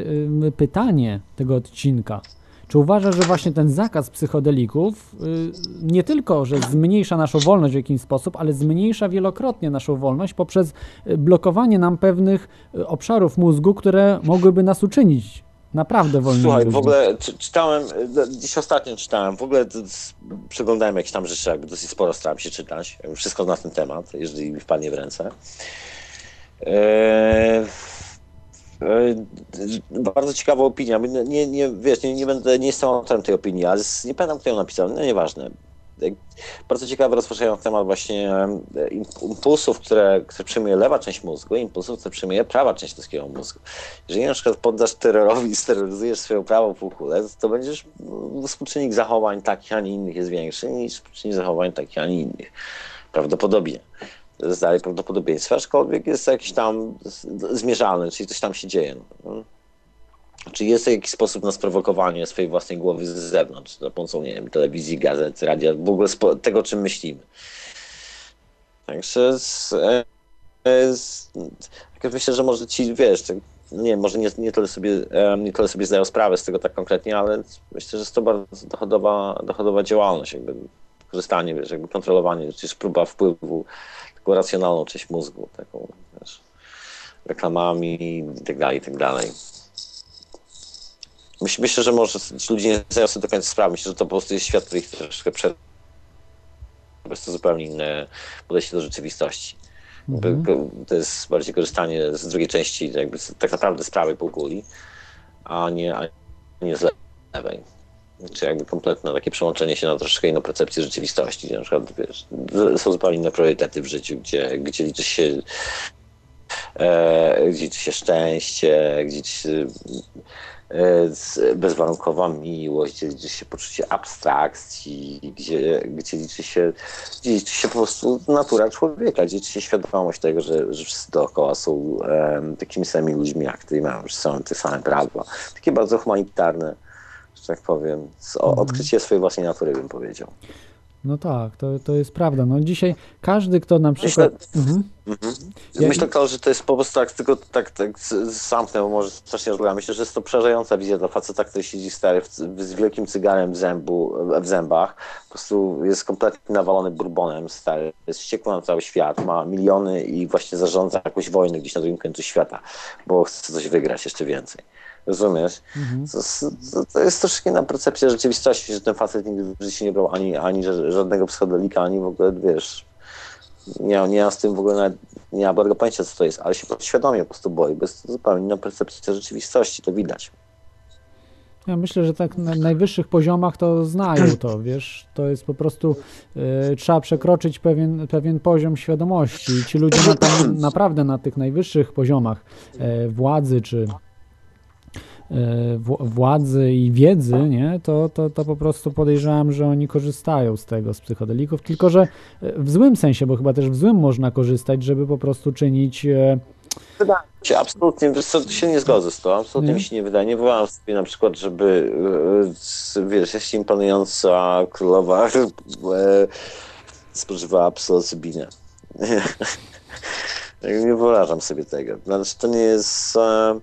e, pytanie tego odcinka. Czy uważasz, że właśnie ten zakaz psychodelików y, nie tylko, że zmniejsza naszą wolność w jakiś sposób, ale zmniejsza wielokrotnie naszą wolność poprzez y, blokowanie nam pewnych y, obszarów mózgu, które mogłyby nas uczynić naprawdę wolnymi Słuchaj, w ludźmi. ogóle czy, czytałem, e, dziś ostatnio czytałem, w ogóle przeglądałem jakieś tam rzeczy, jakby dosyć sporo starałem się czytać, wszystko na ten temat, jeżeli mi wpadnie w ręce. Bardzo ciekawa opinia, nie, nie, nie, wiesz, nie, nie będę, nie jestem autorem tej opinii, ale nie pamiętam kto ją napisał, no nieważne. Bardzo ciekawy rozpoczynają temat właśnie e, im- impulsów, które, które przyjmuje lewa część mózgu, i impulsów, które przyjmuje prawa część ludzkiego mózgu. Jeżeli na przykład poddasz terrorowi i steroryzujesz swoją prawą półkulę, to będziesz mm, współczynnik zachowań takich, a nie innych jest większy niż współczynnik zachowań takich, a nie innych. Prawdopodobnie. Jest dalej prawdopodobieństwo, aczkolwiek jest jakiś tam zmierzalny, czyli coś tam się dzieje. No. Czy jest jakiś sposób na sprowokowanie swojej własnej głowy z zewnątrz, za pomocą, nie wiem, telewizji, gazet, radia, w ogóle tego, czym myślimy. Także z, e, z, tak myślę, że może ci, wiesz, tak, nie może nie, nie, tyle sobie, nie tyle sobie zdają sprawę z tego tak konkretnie, ale myślę, że jest to bardzo dochodowa, dochodowa działalność, jakby korzystanie, wiesz, jakby kontrolowanie, czy próba wpływu, taką racjonalną część mózgu, taką, wiesz, reklamami i tak myślę, że może ci ludzie nie zdają sobie do końca sprawy. Myślę, że to po prostu jest świat, który ich troszkę przed. Jest to zupełnie inne podejście do rzeczywistości. Ko- To jest bardziej korzystanie z drugiej części, jakby tak naprawdę z prawej półkuli, a nie, a nie z lewej. Czy jakby kompletne takie przełączenie się na troszkę inną percepcję rzeczywistości. Na przykład, wiesz, są zupełnie inne priorytety w życiu, gdzie, gdzie liczy się e, gdzie liczy się szczęście, gdzie liczy się bezwarunkowa miłość, gdzie liczy się poczucie abstrakcji, gdzie, gdzie liczy się gdzie liczy się po prostu natura człowieka, gdzie liczy się świadomość tego, że, że wszyscy dookoła są em, takimi samymi ludźmi jak ty i mają same te same prawa. Takie bardzo humanitarne, że tak powiem, z, o, odkrycie swojej własnej natury bym powiedział. No tak, to, to jest prawda. No dzisiaj każdy, kto na przykład... Mhm. Mhm. Ja- Myślę, to, że to jest po prostu tak, tylko tak, tak zamknę, bo może strasznie rozmawiam. Myślę, że jest to przerażająca wizja dla faceta, który siedzi stary w, z wielkim cygarem w, zębu, w zębach. Po prostu jest kompletnie nawalony bourbonem, stary. Jest wściekły na cały świat, ma miliony i właśnie zarządza jakąś wojnę gdzieś na drugim końcu świata, bo chce coś wygrać jeszcze więcej. Rozumiesz? To, to, to jest troszkę inna percepcja rzeczywistości, że ten facet nigdy w życiu nie brał ani, ani ża- żadnego psychodelika, ani w ogóle, wiesz, nie, nie mam z tym w ogóle nawet, nie mam dobrego pojęcia, co to jest, ale się podświadomie po prostu boi, bo jest to zupełnie inna percepcja rzeczywistości, to widać. Ja myślę, że tak na najwyższych poziomach to znają to, wiesz, to jest po prostu, e, trzeba przekroczyć pewien, pewien poziom świadomości i ci ludzie na tam, naprawdę na tych najwyższych poziomach e, władzy czy władzy i wiedzy, nie, to, to, to po prostu podejrzewam, że oni korzystają z tego, z psychodelików, tylko że e, w złym sensie, bo chyba też w złym można korzystać, żeby po prostu czynić e, Wydaje mi się, absolutnie, się nie zgodzę z to, absolutnie Nie? mi się nie wydaje. Nie wyobrażam sobie na przykład, żeby, e, wiesz, jeśli imponująca królowa e, spożywała psylocybinę. nie wyobrażam sobie tego. Znaczy, to nie jest... E,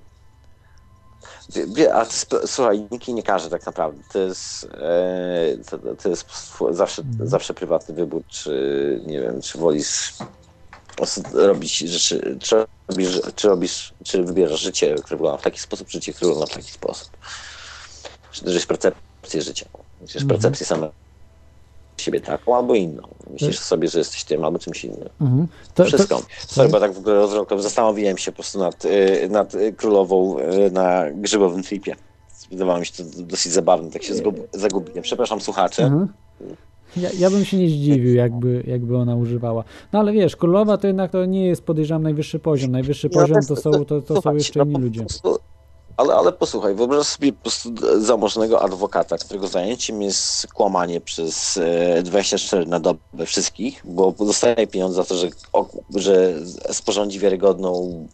a słuchaj, nikt nie każe tak naprawdę. To jest, e, to, to jest zawsze, zawsze prywatny wybór, czy nie wiem, czy wolisz robić rzeczy, czy robisz, czy robisz, czy wybierasz życie, które wygląda w taki sposób, życie, które wygląda w taki sposób. Jest percepcję życia. Myślisz Mhm. percepcję samego siebie taką albo inną. Myślisz sobie, że jesteś tym albo czymś innym. mhm. to, to, Wszystko. Sorry, bo tak w ogóle rozrokłem. Zastanowiłem się po prostu nad, y, nad y, królową y, na grzybowym tripie. Wydawało mi się to dosyć zabawne, tak się zagubiłem. Przepraszam słuchacze. Mhm. Ja, ja bym się nie zdziwił, jakby, jakby ona używała. No ale wiesz, królowa to jednak to nie jest, podejrzewam, najwyższy poziom. Najwyższy No, poziom to to są, to, to są jeszcze no inni po ludzie. prostu- Ale, ale posłuchaj, wyobraź sobie po prostu zamożnego adwokata, którego zajęciem jest kłamanie przez e, 24 na dobę wszystkich, bo dostaje pieniądze za to, że, że sporządzi wiarygodną,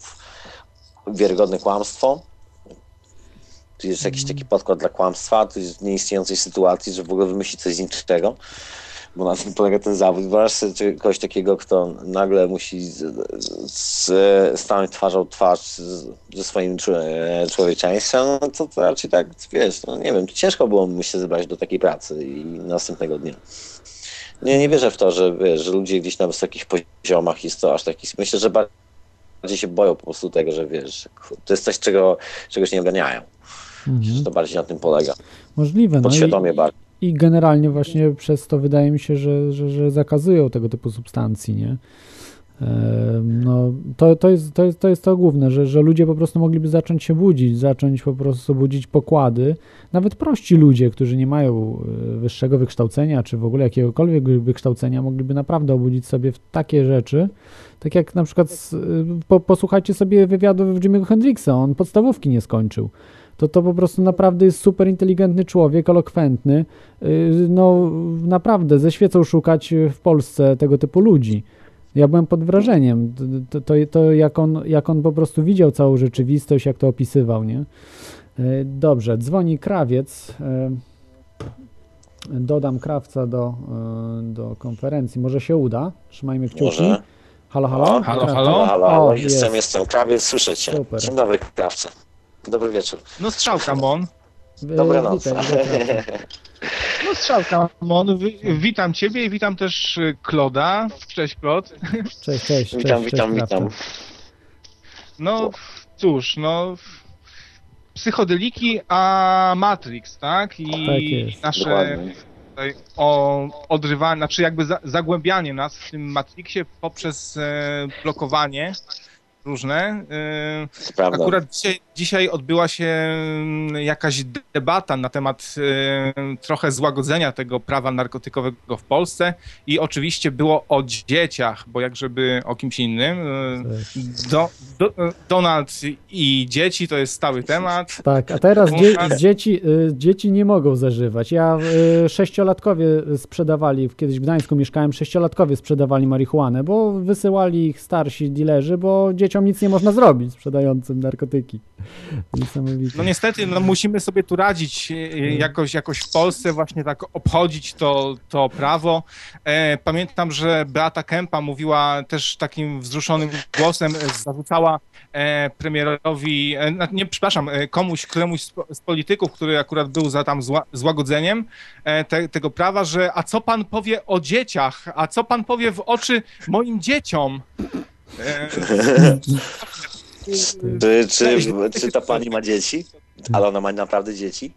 wiarygodne kłamstwo. Tu jest jakiś taki podkład dla kłamstwa, tu jest w nieistniejącej sytuacji, że w ogóle wymyśli coś z niczego bo na tym polega ten zawód. Wyobraź sobie kogoś takiego, kto nagle musi z, z, stanąć twarzą twarz ze swoim czł- człowieczeństwem, no to, to raczej tak, wiesz, no nie wiem, ciężko było mi się zebrać do takiej pracy i następnego dnia. Nie, nie wierzę w to, że, wiesz, że ludzie gdzieś na wysokich poziomach jest to aż taki, myślę, że bardziej się boją po prostu tego, że wiesz, to jest coś, czego, czegoś nie oganiają. Mhm. że to bardziej na tym polega. Możliwe. No i, Podświadomie bardziej. I generalnie właśnie przez to wydaje mi się, że, że, że zakazują tego typu substancji, nie? No, to, to, jest, to, jest, to jest to główne, że, że ludzie po prostu mogliby zacząć się budzić, zacząć po prostu budzić pokłady. Nawet prości ludzie, którzy nie mają e, wyższego wykształcenia, czy w ogóle jakiegokolwiek wykształcenia, mogliby naprawdę obudzić sobie w takie rzeczy, tak jak na przykład s- po, posłuchajcie sobie wywiadu Jimmy'ego Hendrixa, on podstawówki nie skończył. To to po prostu naprawdę jest super inteligentny człowiek, elokwentny. Yy, No naprawdę, ze świecą szukać w Polsce tego typu ludzi. Ja byłem pod wrażeniem. To, to, to jak, on, jak on po prostu widział całą rzeczywistość, jak to opisywał, nie? Yy, Dobrze, dzwoni krawiec. Yy, Dodam krawca do, do konferencji. Może się uda? Trzymajmy kciuki. Może. Halo, halo? O, halo, halo? Halo, halo, O, jestem, jest. jestem krawiec, słyszę cię. Super. Dzień dobry, krawca. Dobry wieczór. No strzałka, Mon. Dobranoc. krawca. No strzałka, Mon. Wi- Witam ciebie i witam też y, Kloda. Cześć, Klod. Cześć, cześć, cześć. Witam, cześć, witam, krawca. witam. No cóż, no psychodeliki, a Matrix, tak? I Tak jest. nasze Dokładnie. tutaj o, odrywanie, znaczy jakby za, zagłębianie nas w tym Matrixie poprzez e, blokowanie różne. E. Akurat dzisiaj, dzisiaj odbyła się mm, jakaś debata na temat e, trochę złagodzenia tego prawa narkotykowego w Polsce i oczywiście było o dzieciach, bo jak żeby o kimś innym. E, Do, do, e, Donald i dzieci to jest stały temat. Tak, a teraz dzie dzieci, y, dzieci nie mogą zażywać. Ja y, sześciolatkowie sprzedawali, kiedyś w Gdańsku mieszkałem, sześciolatkowie sprzedawali marihuanę, bo wysyłali ich starsi dealerzy, bo dzieciom nic nie można zrobić sprzedającym narkotyki. Niesamowite. No niestety, no musimy sobie tu radzić e, jakoś, jakoś w Polsce, właśnie tak obchodzić to, to prawo. E, Pamiętam, że Beata Kępa mówiła też takim wzruszonym głosem, e, zarzucała e, premierowi, e, nie, przepraszam, e, komuś, któremuś z, po- z polityków, który akurat był za tam zła, złagodzeniem e, te, tego prawa, że a co pan powie o dzieciach, a co pan powie w oczy moim dzieciom? Czy, czy, czy ta pani ma dzieci? Ale ona ma naprawdę dzieci?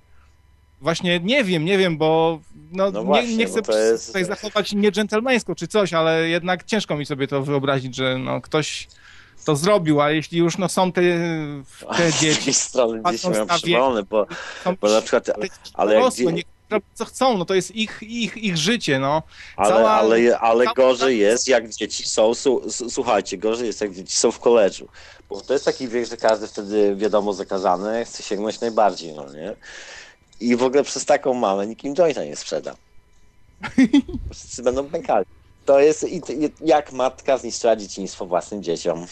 Właśnie nie wiem, nie wiem, bo no, No nie, właśnie, nie no chcę to jest- tutaj zachować niedżentelmeńsko czy coś, ale jednak ciężko mi sobie to wyobrazić, że no, ktoś to zrobił, a jeśli już no, są te, te Z dzieci, drugiej strony dzieci mają przewalone, bo, bo na przykład, ale, jak dorosłe, robią co chcą, no to jest ich, ich, ich życie, no. ale, cała- ale, ale gorzej jest, jak dzieci są, su, słuchajcie, gorzej jest, jak dzieci są w koledżu. Bo to jest taki wiek, że każdy wtedy, wiadomo, zakazany, chce sięgnąć najbardziej, no nie? I w ogóle przez taką mamę nikt im jointa nie sprzeda. Wszyscy będą pękali. To jest, jak matka zniszczyła dzieciństwo własnym dzieciom.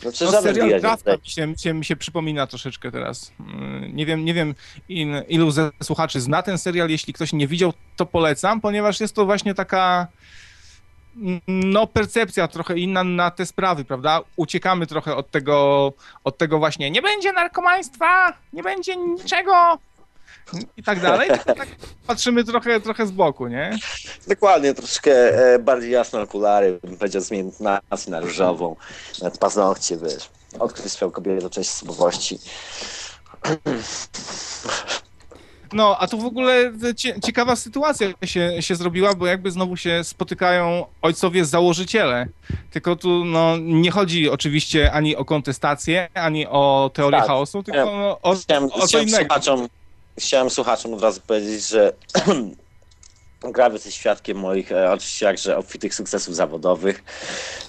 Znaczy, No, żaden serial Krawca mi się, mi, się, mi się przypomina troszeczkę teraz. Mm, Nie wiem, nie wiem il, ilu ze słuchaczy zna ten serial. Jeśli ktoś nie widział, to polecam, ponieważ jest to właśnie taka no, percepcja trochę inna na te sprawy, prawda? Uciekamy trochę od tego, od tego właśnie nie będzie narkomaństwa, nie będzie niczego i tak dalej. Tak patrzymy trochę, trochę z boku, nie? Dokładnie, troszkę e, bardziej jasne okulary, bym powiedział, zmienić na różową, nawet paznokcie, wiesz. Odkryć swoją kobietę, cześć osobowości. No, a tu w ogóle cie, ciekawa sytuacja się, się zrobiła, bo jakby znowu się spotykają ojcowie założyciele. Tylko tu no, nie chodzi oczywiście ani o kontestację, ani o teorię Tak. chaosu, tylko no, o, Chciałem, o co innego. słuchaczom, chciałem słuchaczom od razu powiedzieć, że Grawiec jest świadkiem moich, e, oczywiście jakże obfitych sukcesów zawodowych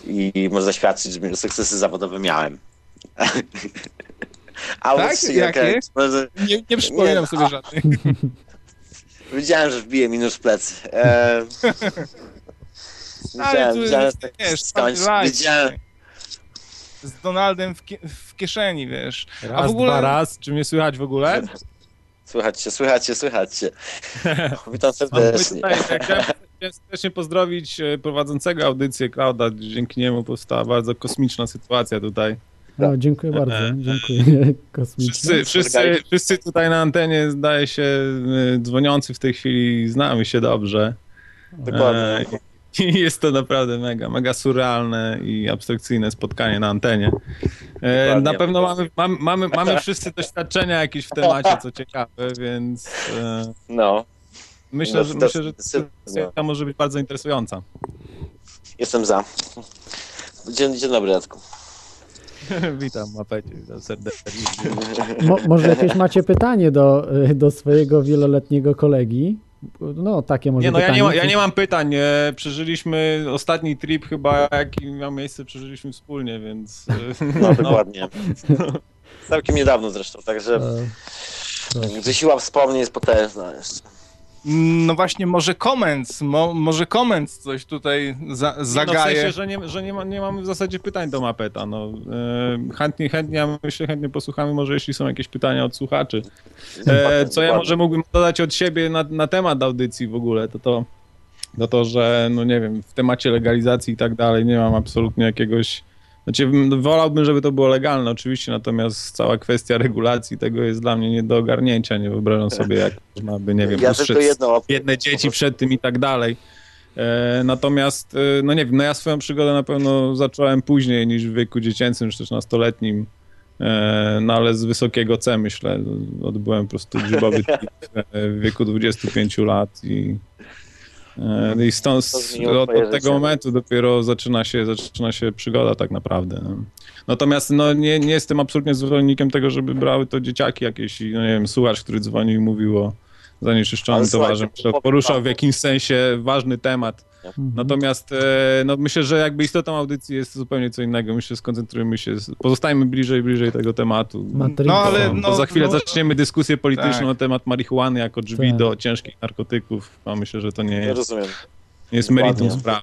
i może zaświadczyć, że sukcesy zawodowe miałem. A Tak? was- Jakie? może- Nie, nie przypominam Nie, sobie a- żadnych. Wiedziałem, że wbiję minus plecy. E, tu, wiedziałem, że tak wiesz, z Donaldem w, w kieszeni, wiesz. Raz, w ogóle- dwa raz, czy mnie słychać w ogóle? Słychać się, słychać się, słychać się. Witam serdecznie. chciałem serdecznie pozdrowić e, prowadzącego audycję Klauda. Dzięki niemu powstała bardzo kosmiczna sytuacja tutaj. No, dziękuję bardzo, dziękuję. Kosmiczne. Wszyscy, wszyscy, wszyscy tutaj na antenie, zdaje się, e, dzwoniący w tej chwili znamy się dobrze. Dokładnie. E, I jest to naprawdę mega, mega surrealne i abstrakcyjne spotkanie na antenie. E, Dokładnie. na pewno mamy, mamy, mamy, mamy wszyscy doświadczenia jakieś w temacie, co ciekawe, więc e, No, myślę, No, że, to- myślę, że dyskusja może być bardzo interesująca. jestem za. Dzień, dzień dobry, Radku. witam, mapecie, witam serdecznie. Mo, może jakieś macie pytanie do, do swojego wieloletniego kolegi? No, takie może Nie, no ja pytanie. nie, ma, ja nie mam pytań. E, przeżyliśmy ostatni trip chyba, jaki miał miejsce, przeżyliśmy wspólnie, więc... e, No, dokładnie. Całkiem niedawno zresztą, także E, gdzie siła wspomnień jest potężna jeszcze. No właśnie, może Comments, mo, może Comments coś tutaj za, No w zagaje. sensie, że, nie, że nie, ma, nie mamy w zasadzie pytań do Mapeta. No, e, chętnie, chętnie, ja myślę, chętnie posłuchamy, może jeśli są jakieś pytania od słuchaczy. E, co ja może mógłbym dodać od siebie na, na temat audycji w ogóle, to to, to to, że no nie wiem, w temacie legalizacji i tak dalej nie mam absolutnie jakiegoś... Znaczy, wolałbym, żeby to było legalne oczywiście, natomiast cała kwestia regulacji tego jest dla mnie nie do ogarnięcia. Nie wyobrażam sobie, jak można by, nie wiem, Ja jedno biedne dzieci przed tym i tak dalej. E, natomiast, e, no nie wiem, no ja swoją przygodę na pewno zacząłem później niż w wieku dziecięcym, czy też nastoletnim, e, no ale z wysokiego C myślę. Odbyłem po prostu grzybowy w wieku 25 lat i, i stąd od, od tego momentu dopiero zaczyna się, zaczyna się przygoda tak naprawdę. No. Natomiast no, nie, nie jestem absolutnie zwolennikiem tego, żeby brały to dzieciaki jakieś, no nie wiem, słuchacz, który dzwonił i mówił o zanieczyszczonym towarze. Poruszał w jakimś sensie ważny temat. Mhm. Natomiast e, no, myślę, że jakby istotą audycji jest zupełnie co innego. Myślę, skoncentrujmy się, pozostajmy bliżej, bliżej tego tematu. No, ale no, za chwilę no- zaczniemy dyskusję polityczną Tak. na temat marihuany jako drzwi Tak. do ciężkich narkotyków. A myślę, że to nie jest, nie jest meritum sprawy.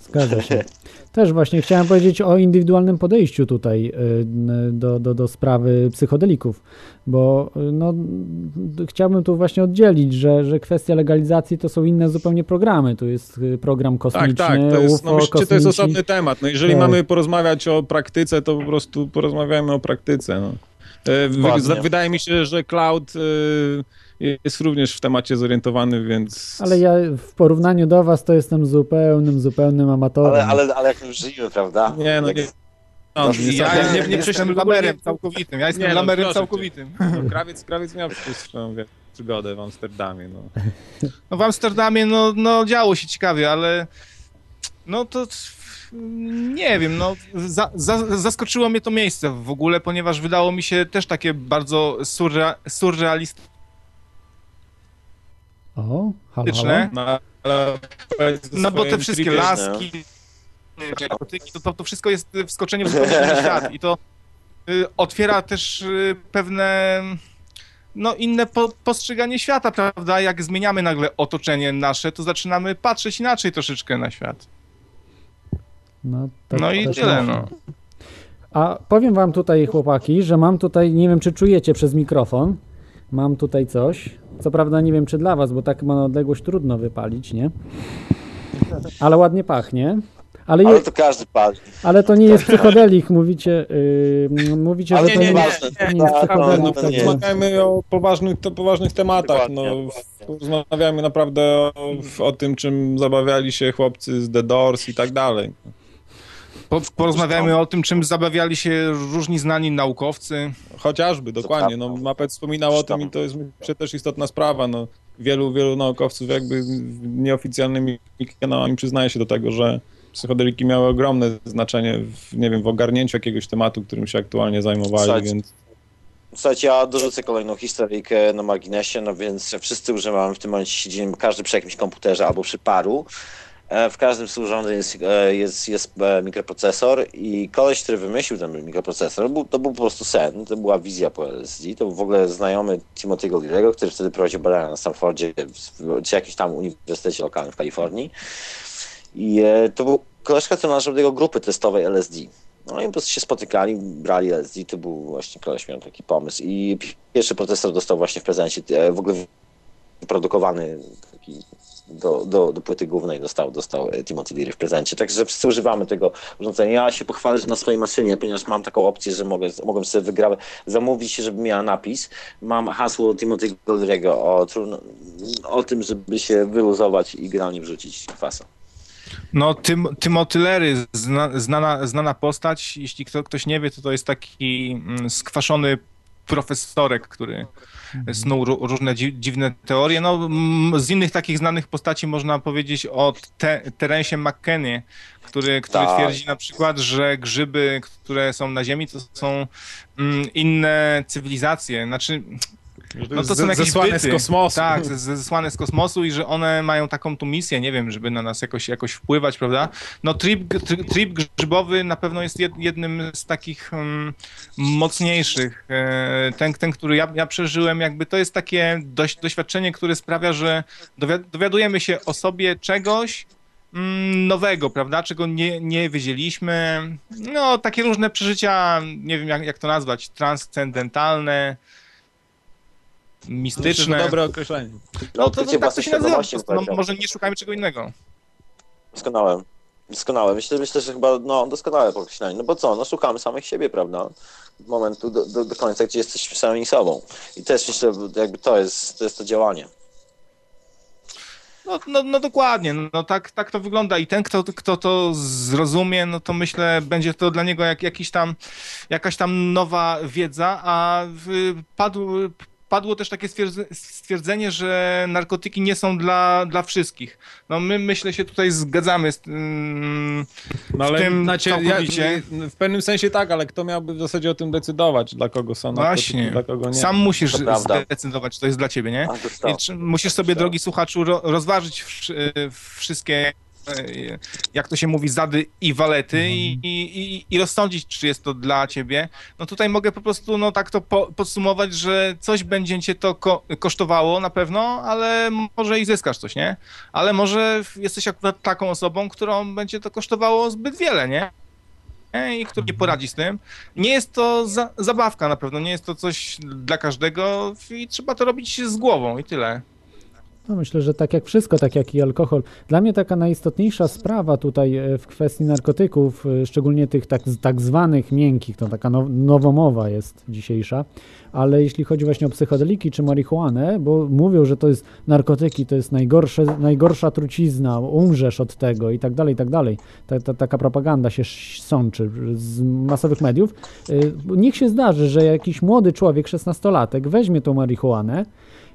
Zgadza się. Też właśnie chciałem powiedzieć o indywidualnym podejściu tutaj y, do, do, do sprawy psychodelików, bo y, no, chciałbym tu właśnie oddzielić, że, że kwestia legalizacji to są inne zupełnie programy. Tu jest y, program kosmiczny, Tak, tak, to jest, UFO, no to jest osobny temat. No jeżeli Tak. mamy porozmawiać o praktyce, to po prostu porozmawiajmy o praktyce. No. E, Wydaje mi się, że cloud e, jest również w temacie zorientowany, więc... Ale ja w porównaniu do was to jestem zupełnym, zupełnym amatorem. Ale, ale, ale jak już żyjemy, prawda? Nie, no Jak- nie. No, Ja nie, nie, jestem lamerem całkowitym. Ja jestem Nie, no, lamerem cię. całkowitym. No, krawiec, krawiec miał przecież swoją przygodę w Amsterdamie. No. No w Amsterdamie no, no działo się ciekawie, ale no to nie wiem, no za, za, zaskoczyło mnie to miejsce w ogóle, ponieważ wydało mi się też takie bardzo surrea, surrealistyczne. O, halo, halo. No, ale No bo te wszystkie laski, narkotyki, to, to, to wszystko jest wskoczenie w zupełnie świat i to y, otwiera też y, pewne no inne po, postrzeganie świata, prawda? Jak zmieniamy nagle otoczenie nasze, to zaczynamy patrzeć inaczej troszeczkę na świat. No, tak No i też tyle, można. no. A powiem wam tutaj, chłopaki, że mam tutaj, nie wiem czy czujecie przez mikrofon, mam tutaj coś. Co prawda nie wiem czy dla was, bo tak ma na odległość trudno wypalić, nie? Ale ładnie pachnie. Ale, je, Ale to każdy pali. ale to nie jest psychodelik, mówicie, yy, mówicie, Ale że to nie, nie, nie, jest, nie, nie jest psychodelik. no. Rozmawiajmy o poważnych, to poważnych tematach. No, rozmawiamy naprawdę o, o tym, czym zabawiali się chłopcy z The Doors i tak dalej. Po, porozmawiajmy o tym, czym zabawiali się różni znani naukowcy. Chociażby, dokładnie. No, Mapet wspominał o tym i to jest myślę też istotna sprawa. No, wielu, wielu naukowców jakby nieoficjalnymi kanałami przyznaje się do tego, że psychodeliki miały ogromne znaczenie w, nie wiem, w ogarnięciu jakiegoś tematu, którym się aktualnie zajmowali, Słuchajcie, więc Słuchajcie, ja dorzucę kolejną historyjkę na marginesie, no więc wszyscy używamy w tym momencie, siedzimy każdy przy jakimś komputerze albo przy paru. E, W każdym z urządzeń jest, e, jest, jest e, mikroprocesor i koleś, który wymyślił ten mikroprocesor, był, to był po prostu sen, to była wizja po LSD, to był w ogóle znajomy Timothy'ego Leary'ego, który wtedy prowadził badania na Stanfordzie, czy jakimś tam uniwersytecie lokalnym w Kalifornii. I e, to był koleżka, który należał do jego grupy testowej LSD. No i po prostu się spotykali, brali LSD, to był właśnie koleś miał taki pomysł i pierwszy procesor dostał właśnie w prezencie, w ogóle wyprodukowany taki do, do, do płyty głównej dostał, dostał e, Timothy Leary w prezencie. Także wszyscy używamy tego urządzenia. Ja się pochwalę, że na swojej maszynie, ponieważ mam taką opcję, że mogę, mogę sobie wygrać, zamówić, żeby miała napis. Mam hasło Timothy Leary'ego o, o tym, żeby się wyluzować i granie wrzucić kwasa. No, Tym, Timothy Leary, zna, znana, znana postać, jeśli kto, ktoś nie wie, to to jest taki mm, skwaszony profesorek, który snuł ró- różne dzi- dziwne teorie. No, z innych takich znanych postaci można powiedzieć o te, Terensie McKennie, który, który Tak. twierdzi na przykład, że grzyby, które są na Ziemi, to są mm, inne cywilizacje. Znaczy, no to są jakieś zesłane z byty. kosmosu. Tak, z- z- zesłane z kosmosu i że one mają taką tu misję, nie wiem, żeby na nas jakoś, jakoś wpływać, prawda? No trip, tri- trip grzybowy na pewno jest jed, jednym z takich um, mocniejszych. E, Ten, ten który ja, ja przeżyłem, jakby to jest takie dość, doświadczenie, które sprawia, że dowi- dowiadujemy się o sobie czegoś, mm, nowego, prawda, czego nie, nie wiedzieliśmy. No, takie różne przeżycia, nie wiem jak, jak to nazwać, transcendentalne, mistyczne. że dobre określenie. No to, Odkrycie to tak to się nazywa. No, może nie szukajmy czego innego. Doskonałe. Doskonałe. Myślę, myślę, że chyba no, doskonałe określenie. No bo co, no szukamy samych siebie, prawda? Momentu do, do, do końca, gdzie jesteśmy sami sobą. I też myślę, jakby to jest to, jest to działanie. No, no, no dokładnie, no tak, tak to wygląda i ten, kto, kto to zrozumie, no to myślę, będzie to dla niego jak, jakiś tam, jakaś tam nowa wiedza, a w, padł, padło też takie stwierdze- stwierdzenie, że narkotyki nie są dla, dla wszystkich. No my myślę się tutaj zgadzamy z tym, No ale w tym znaczy, ja, w pewnym sensie tak, ale kto miałby w zasadzie o tym decydować, dla kogo są narkotyki, Właśnie, dla kogo nie. sam musisz zdecydować, czy to jest dla ciebie, nie? Musisz sobie, drogi słuchaczu, ro, rozważyć wszy, wszystkie, jak to się mówi, zady i walety i, i, i, i rozsądzić, czy jest to dla ciebie. No tutaj mogę po prostu no, tak to po, podsumować, że coś będzie cię to ko, kosztowało na pewno, ale może i zyskasz coś, nie? Ale może jesteś akurat taką osobą, którą będzie to kosztowało zbyt wiele, nie? Nie? i który nie poradzi z tym. Nie jest to za, zabawka na pewno, nie jest to coś dla każdego i trzeba to robić z głową i tyle. No myślę, że tak jak wszystko, tak jak i alkohol. Dla mnie taka najistotniejsza sprawa tutaj e, w kwestii narkotyków, e, szczególnie tych tak, tak zwanych miękkich, to taka now, nowomowa jest dzisiejsza, ale jeśli chodzi właśnie o psychodeliki czy marihuanę, bo mówią, że to jest narkotyki, to jest najgorsze, najgorsza trucizna, umrzesz od tego i tak dalej, i tak dalej. Ta, ta, taka propaganda się sączy z masowych mediów. E, Niech się zdarzy, że jakiś młody człowiek, 16-latek, weźmie tą marihuanę,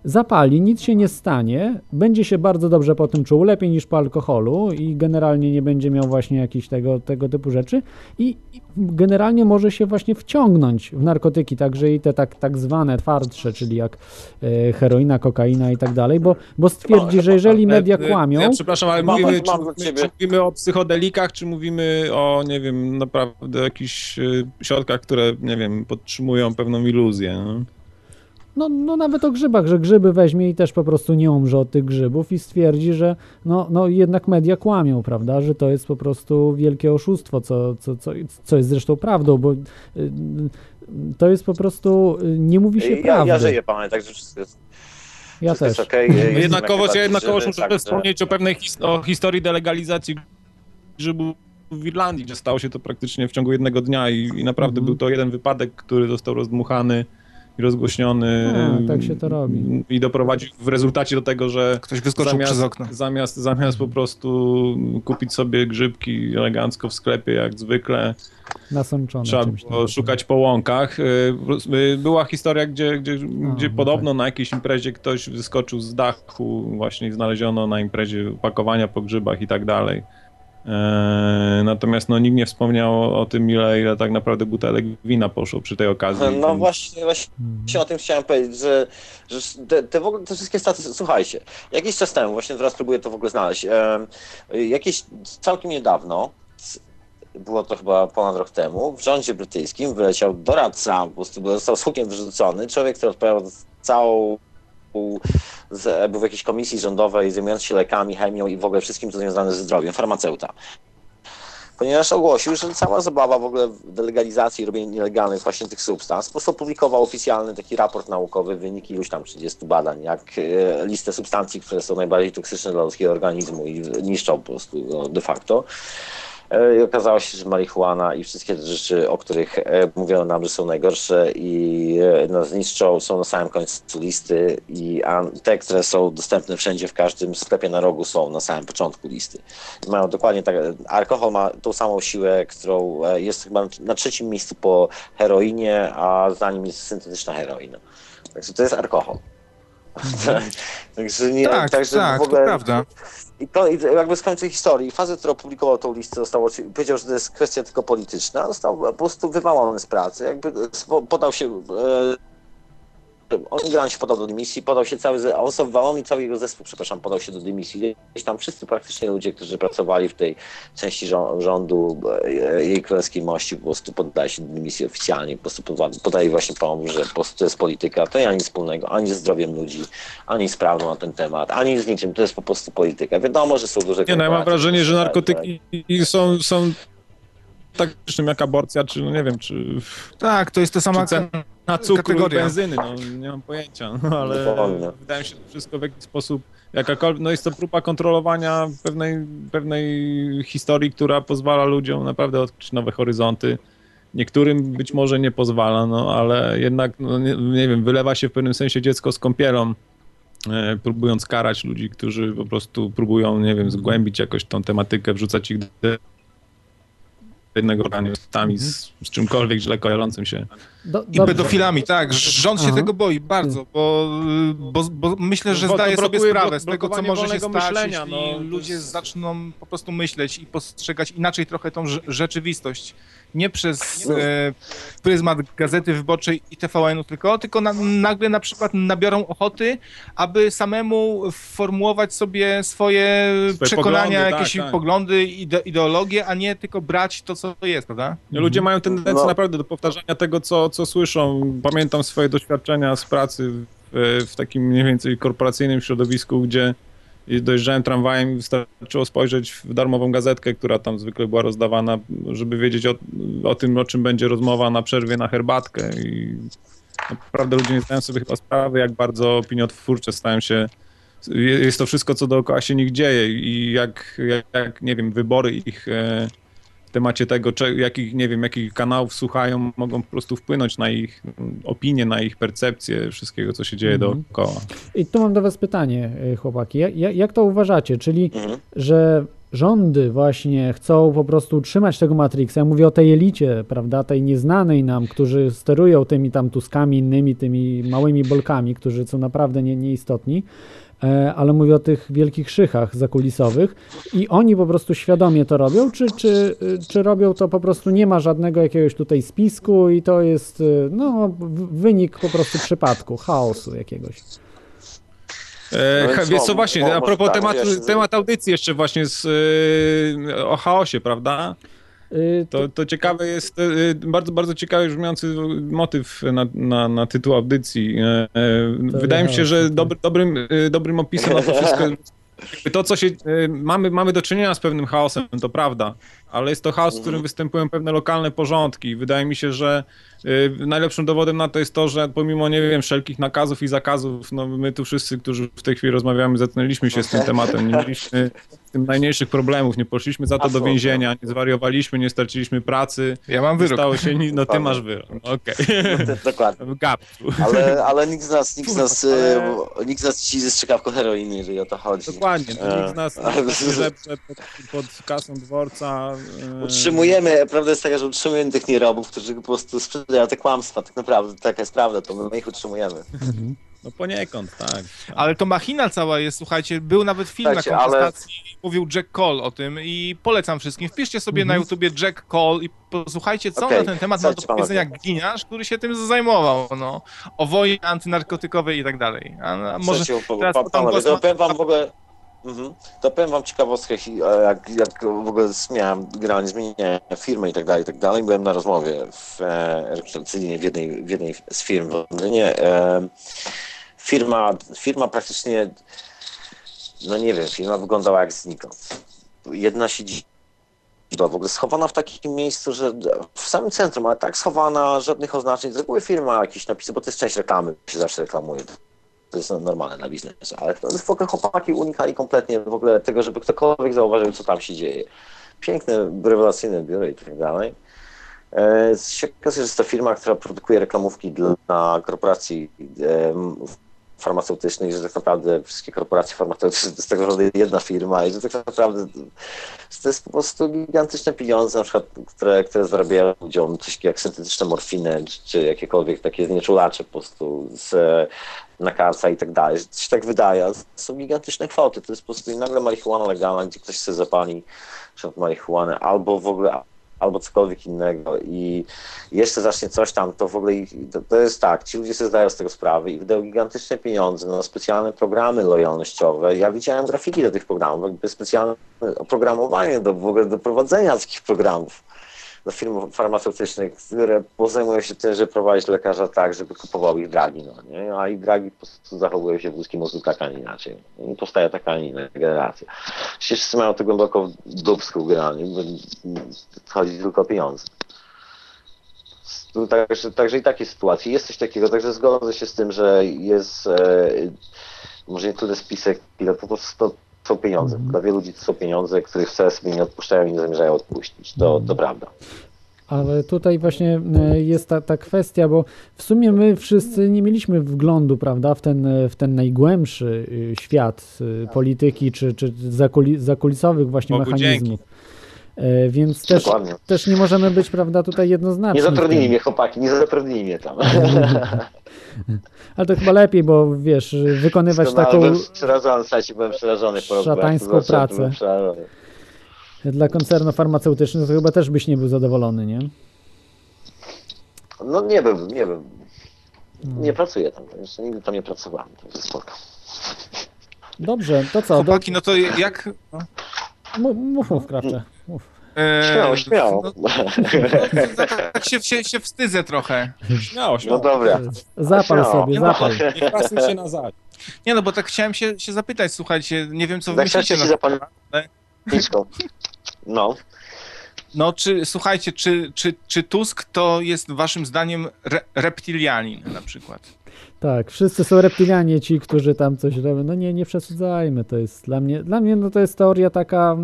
zapali, nic się nie stanie, będzie się bardzo dobrze po tym czuł, lepiej niż po alkoholu i generalnie nie będzie miał właśnie jakichś tego, tego typu rzeczy i generalnie może się właśnie wciągnąć w narkotyki, także i te tak, tak zwane twardsze, czyli jak e, heroina, kokaina i tak dalej, bo, bo stwierdzi, że jeżeli media E, e, kłamią, Ja przepraszam, ale Mam- mówimy, mam czy, czy mówimy o psychodelikach, czy mówimy o, nie wiem, naprawdę jakichś e, środkach, które, nie wiem, podtrzymują pewną iluzję. No? No, no nawet o grzybach, że grzyby weźmie i też po prostu nie umrze od tych grzybów i stwierdzi, że no, no jednak media kłamią, prawda, że to jest po prostu wielkie oszustwo, co, co, co, co jest zresztą prawdą, bo y, y, to jest po prostu, y, nie mówi się Ja, prawdy. ja żyję, panie, także wszystko jest, Ja też. Jestem jak Jednakowoż, ja jednakowoż muszę także- wspomnieć o pewnej his- o historii delegalizacji grzybów w Irlandii, gdzie stało się to praktycznie w ciągu jednego dnia i, i naprawdę Mhm. był to jeden wypadek, który został rozdmuchany rozgłośniony. A, tak się to robi. I doprowadził w rezultacie do tego, że Ktoś wyskoczył zamiast, przez okno. Zamiast, zamiast po prostu kupić sobie grzybki elegancko w sklepie, jak zwykle, Nasączone trzeba czymś było tam. szukać po łąkach. Y, y, Była historia, gdzie, gdzie, gdzie no podobno na jakiejś imprezie ktoś wyskoczył z dachu, właśnie i znaleziono na imprezie opakowania po grzybach i tak dalej. E, Natomiast no, nikt nie wspomniał o tym, ile, ile tak naprawdę butelek wina poszło przy tej okazji. No Więc- właśnie, właśnie Mhm. o tym chciałem powiedzieć, że, że te, te, w ogóle, te wszystkie staty, słuchajcie, jakiś czas temu, właśnie teraz próbuję to w ogóle znaleźć, jakieś całkiem niedawno, było to chyba ponad rok temu, w rządzie brytyjskim wyleciał doradca, po prostu został z hukiem wyrzucony, człowiek, który odpowiadał za całą z, był w jakiejś komisji rządowej zajmujący się lekami, chemią i w ogóle wszystkim, co związane ze zdrowiem, farmaceuta. Ponieważ ogłosił, że cała zabawa w ogóle w delegalizacji i robienia nielegalnych właśnie tych substanc, po prostu opublikował oficjalny taki raport naukowy, wyniki iluś tam 30 badań, jak e, listę substancji, które są najbardziej toksyczne dla ludzkiego organizmu i niszczą po prostu go de facto. E, I okazało się, że marihuana i wszystkie te rzeczy, o których e, mówiono nam, że są najgorsze i e, nas zniszczą, są na samym końcu listy i te, które są dostępne wszędzie, w każdym sklepie na rogu są na samym początku listy. Mają dokładnie tak, alkohol ma tą samą siłę, którą jest chyba na trzecim miejscu po heroinie, a za nim jest syntetyczna heroina. Także to jest alkohol. Także nie, Tak, także tak, w ogóle, to prawda. I to jakby z końca historii, fazę, która opublikował tą listę, został, powiedział, że to jest kwestia tylko polityczna, został po prostu wywalony z pracy, jakby podał się, e, on generalnie się podał do dymisji, podał się cały, ze- on, sam- on i cały jego zespół, przepraszam, podał się do dymisji. Gdzieś tam wszyscy praktycznie ludzie, którzy pracowali w tej części rzą- rządu e, jej królewskiej mości po prostu poddali się do dymisji oficjalnie, po prostu poda- podali właśnie pomysł, że po prostu to jest polityka, to nie ma nic wspólnego ani ze zdrowiem ludzi, ani z prawdą na ten temat, ani z niczym, to jest po prostu polityka. Wiadomo, że są duże Nie, no ja mam wrażenie, że narkotyki są, są tak czym jak aborcja, czy no nie wiem, czy, Tak, to jest to sama cena cukru kategoria. i benzyny, no nie mam pojęcia, no, ale Dokładnie. wydaje mi się, że wszystko w jakiś sposób, jakakolwiek, no jest to próba kontrolowania pewnej, pewnej historii, która pozwala ludziom naprawdę odkryć nowe horyzonty. Niektórym być może nie pozwala, no ale jednak, no, nie, nie wiem, wylewa się w pewnym sensie dziecko z kąpielą, e, próbując karać ludzi, którzy po prostu próbują, nie wiem, zgłębić jakoś tą tematykę, wrzucać ich do jednego organizmami z, z czymkolwiek źle kojarzącym się. Do, I pedofilami, tak. Rząd się tego boi bardzo, bo, bo, bo myślę, że Bo zdaje sobie sprawę z tego, co może się stać, myślenia, jeśli no, ludzie jest- zaczną po prostu myśleć i postrzegać inaczej trochę tą rze- rzeczywistość. Nie przez e, pryzmat Gazety Wyborczej i TVN-u tylko, tylko na, nagle na przykład nabiorą ochoty, aby samemu formułować sobie swoje, Swoje przekonania, poglądy, jakieś tak, tak. poglądy, ide, ideologie, a nie tylko brać to, co jest, prawda? Ludzie mają tendencję No. naprawdę do powtarzania tego, co, co słyszą. Pamiętam swoje doświadczenia z pracy w, w takim mniej więcej korporacyjnym środowisku, gdzie dojeżdżałem tramwajem i wystarczyło spojrzeć w darmową gazetkę, która tam zwykle była rozdawana, żeby wiedzieć o, o tym, o czym będzie rozmowa na przerwie na herbatkę. I naprawdę ludzie nie zdają sobie chyba sprawy, jak bardzo opiniotwórcze stają się jest to wszystko, co dookoła się nich dzieje i jak, jak, jak nie wiem, wybory ich e, temacie tego, cze- jakich, nie wiem, jakich kanałów słuchają, mogą po prostu wpłynąć na ich mm, opinię, na ich percepcję wszystkiego, co się dzieje Mhm. dookoła. I tu mam do was pytanie, y, chłopaki. Jak, jak, jak to uważacie? Czyli, Mhm. że rządy właśnie chcą po prostu utrzymać tego Matrixa. Ja mówię o tej elicie, prawda, tej nieznanej nam, którzy sterują tymi tam tuskami, innymi tymi małymi bolkami, którzy są naprawdę nie, nieistotni. E, Ale mówię o tych wielkich szychach zakulisowych i oni po prostu świadomie to robią, czy, czy, czy robią to po prostu nie ma żadnego jakiegoś tutaj spisku i to jest y, no, wynik po prostu przypadku, chaosu jakiegoś. E, wiesz co, właśnie, a propos tak, tematu, temat audycji jeszcze właśnie z, e, o chaosie, prawda? Y, To, to ciekawe jest, e, bardzo, bardzo ciekawy brzmiący motyw na, na, na tytuł audycji. E, e, Wydaje mi się, że tak. dobry, dobrym, e, dobrym opisem na to wszystko to, co się. Mamy, mamy do czynienia z pewnym chaosem, to prawda, ale jest to chaos, w którym występują pewne lokalne porządki. Wydaje mi się, że e, najlepszym dowodem na to jest to, że pomimo, nie wiem, wszelkich nakazów i zakazów, no my tu wszyscy, którzy w tej chwili rozmawiamy, zetknęliśmy się z tym tematem, nie mieliśmy z tym najmniejszych problemów, nie poszliśmy za to do więzienia, nie zwariowaliśmy, nie straciliśmy pracy. Ja mam wyrok. stało się nic, no ty Dokładnie. masz wyrok. No, Okej. Dokładnie. W gapcu. Ale, ale nikt z nas, nikt z nas, Ale- e, nikt z nas ci ze strzykawką heroiny, jeżeli o to chodzi. Dokładnie, to nikt z nas E, nie pod, pod kasą dworca. Utrzymujemy, prawda jest taka, że utrzymujemy tych nierobów, którzy po prostu sprzedają te kłamstwa, tak naprawdę, taka jest prawda, to my ich utrzymujemy. No poniekąd, tak. Ale to machina cała jest, słuchajcie, był nawet film Słuchajcie, na ale- kontestacji, mówił Jack Cole o tym i polecam wszystkim. Wpiszcie sobie na YouTubie Jack Cole i posłuchajcie, co Okej, na ten temat ma do słuchajcie, powiedzenia panowie. gliniarz, który się tym zajmował, no. O wojnie antynarkotykowej i tak dalej. A, a może Słuchajcie, teraz panowie, powiem wam w ogóle, mhm, to powiem wam ciekawostkę, e, jak, jak w ogóle miałem generalnie zmienienie firmy i tak dalej, i tak dalej. Byłem na rozmowie w e, rekrutacyjnej w jednej, w jednej z firm w Londynie. E, firma, firma praktycznie, no nie wiem, firma wyglądała jak znikąd. Jedna siedziba w ogóle schowana w takim miejscu, że w samym centrum, ale tak schowana, żadnych oznaczeń. Z reguły firma jakieś napisy, bo to jest część reklamy, się zawsze reklamuje. To jest normalne na biznesie, ale to w ogóle chłopaki unikali kompletnie w ogóle tego, żeby ktokolwiek zauważył, co tam się dzieje. piękne, rewelacyjne biuro i tak dalej. E, się okazuje, że jest to firma, która produkuje reklamówki dla korporacji em, farmaceutycznych, że tak naprawdę wszystkie korporacje farmaceutyczne to jest tak naprawdę jedna firma i że tak naprawdę to jest po prostu gigantyczne pieniądze, na przykład, które, które zarabiają ludziom coś jak syntetyczne morfiny, czy, czy jakiekolwiek takie znieczulacze po prostu z nakarca i tak dalej, to się tak wydaje, ale są gigantyczne kwoty, to jest po prostu nagle marihuana legalna, gdzie ktoś sobie zapali na marihuanę, albo w ogóle albo cokolwiek innego. I jeszcze zacznie coś tam, to w ogóle to, to jest tak, ci ludzie sobie zdają z tego sprawę i wydają gigantyczne pieniądze na specjalne programy lojalnościowe. Ja widziałem grafiki do tych programów, jakby specjalne oprogramowanie do w ogóle do prowadzenia takich programów do firm farmaceutycznych, które zajmują się tym, żeby prowadzić lekarza tak, żeby kupował ich dragi, no nie? A ich dragi po prostu zachowują się w ludzkim mózgu tak, a nie inaczej. I powstaje taka, a nie inna generacja. Się wszyscy mają to głęboko w dubsku generalnie, bo chodzi tylko o pieniądze. Także, także i takie sytuacje. Jest coś takiego, także zgodzę się z tym, że jest e, może nie tyle spisek, ile po prostu są pieniądze. Dla wielu ludzi to są pieniądze, których wcale sobie nie odpuszczają i nie zamierzają odpuścić. To, to prawda. Ale tutaj właśnie e, jest ta, ta kwestia, bo w sumie my wszyscy nie mieliśmy wglądu, prawda, w ten, e, w ten najgłębszy y, świat y, polityki czy, czy zakuli, zakulisowych właśnie Bogu mechanizmów. E, Więc też, Dokładnie. też nie możemy być, prawda, tutaj jednoznaczni. Nie zatrudnili mnie chłopaki, nie zatrudnili mnie tam. Ale to chyba lepiej, bo wiesz, wykonywać Doskonale, taką Byłem przerażony, słuchajcie, byłem przerażony po szatańską pracę. dla koncernu farmaceutycznego, to chyba też byś nie był zadowolony, nie? No nie byłbym, nie byłbym. Nie pracuję tam, jeszcze nigdy tam nie pracowałem, to jest spoko. Dobrze, to co? Do, Chłopaki, no to jak... No, mów, mów, Krawcze. Mów. e, Śmiało, śmiało. No, tak się, się, się wstydzę trochę. Śmiało, No śmiało. dobra. Zapal Śmiało. sobie, zapal. Nie pasuj się na zaś. Nie no, bo tak chciałem się, się zapytać, słuchajcie, nie wiem co wy Tak myślicie się na zapalniczką. No. No, czy słuchajcie, czy, czy, czy Tusk to jest waszym zdaniem re, reptilianin na przykład? Tak, wszyscy są reptilianie, ci, którzy tam coś robią. No nie, nie przesadzajmy, to jest dla mnie, dla mnie no to jest teoria taka...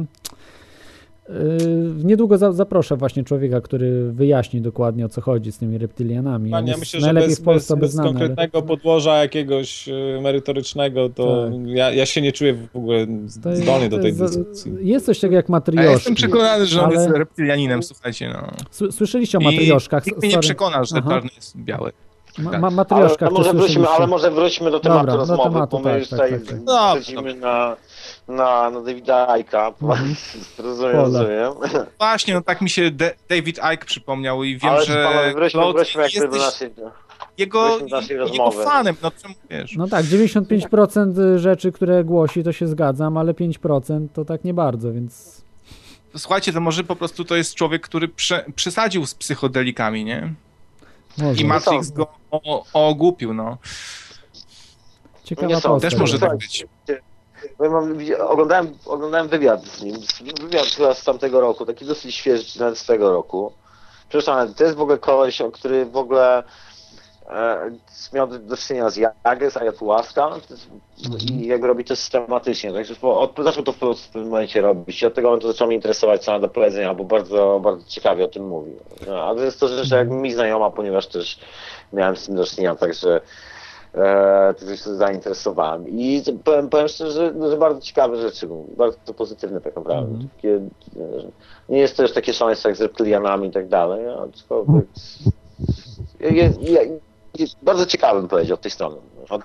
Yy, niedługo za, zaproszę właśnie człowieka, który wyjaśni dokładnie o co chodzi z tymi reptilianami. On Panie, ja myślę, że najlepiej bez, w Polsce bez, bez ale- konkretnego podłoża jakiegoś e, merytorycznego, to Tak. ja, ja się nie czuję w ogóle jest- zdolny do tej dyskusji. Jest coś takiego jak A ja matrioszki. jestem przekonany, że on ale- jest reptilianinem, słuchajcie, no. Sły- Słyszeliście o I matrioszkach? nikt mnie nie przekona, że czarny jest biały. Ma, tak. ma, Ale, może to wróćmy, ale może wróćmy do tematu Dobra, do rozmowy, tematu, bo my tak, już tak, tutaj tak, tak. Na, na, na Davida Aika. Rozumiem, Pola. rozumiem. Właśnie, no tak mi się De- David Ike przypomniał i wiem, Ale że wróćmy, Claude, wróćmy jakby do jesteś naszej... jego, do naszej jego rozmowy. fanem, no czemu wiesz? No tak, 95% rzeczy, które głosi, to się zgadzam, ale 5% to tak nie bardzo, więc Słuchajcie, to może po prostu to jest człowiek, który prze, przesadził z psychodelikami, nie? może. I Matrix go o, ogłupił, no. Ciekawa postać. Też może tak być. Ja mam, oglądałem, oglądałem wywiad z nim, wywiad chyba z tamtego roku, taki dosyć świeży, nawet z tego roku. Przepraszam, to jest w ogóle koleś, który w ogóle e, miał do, czynienia z Jagę, z Ayahuasca i jak robi to systematycznie, także od, zaczął to w, w pewnym momencie robić. I od tego momentu zaczął mnie interesować, co ma do powiedzenia, bo bardzo, bardzo ciekawie o tym mówił. No, a to jest to rzecz jak mi znajoma, ponieważ też miałem z tym do czynienia, także e, to się zainteresowałem. I powiem, powiem szczerze, że, że bardzo ciekawe rzeczy mówił, bardzo pozytywne tak naprawdę. Mhm. Takie, e, nie jest to już takie szaleństwo jak z reptylianami i tak dalej, aczkolwiek ja, ja, bardzo ciekawy bym powiedział od tej strony. Od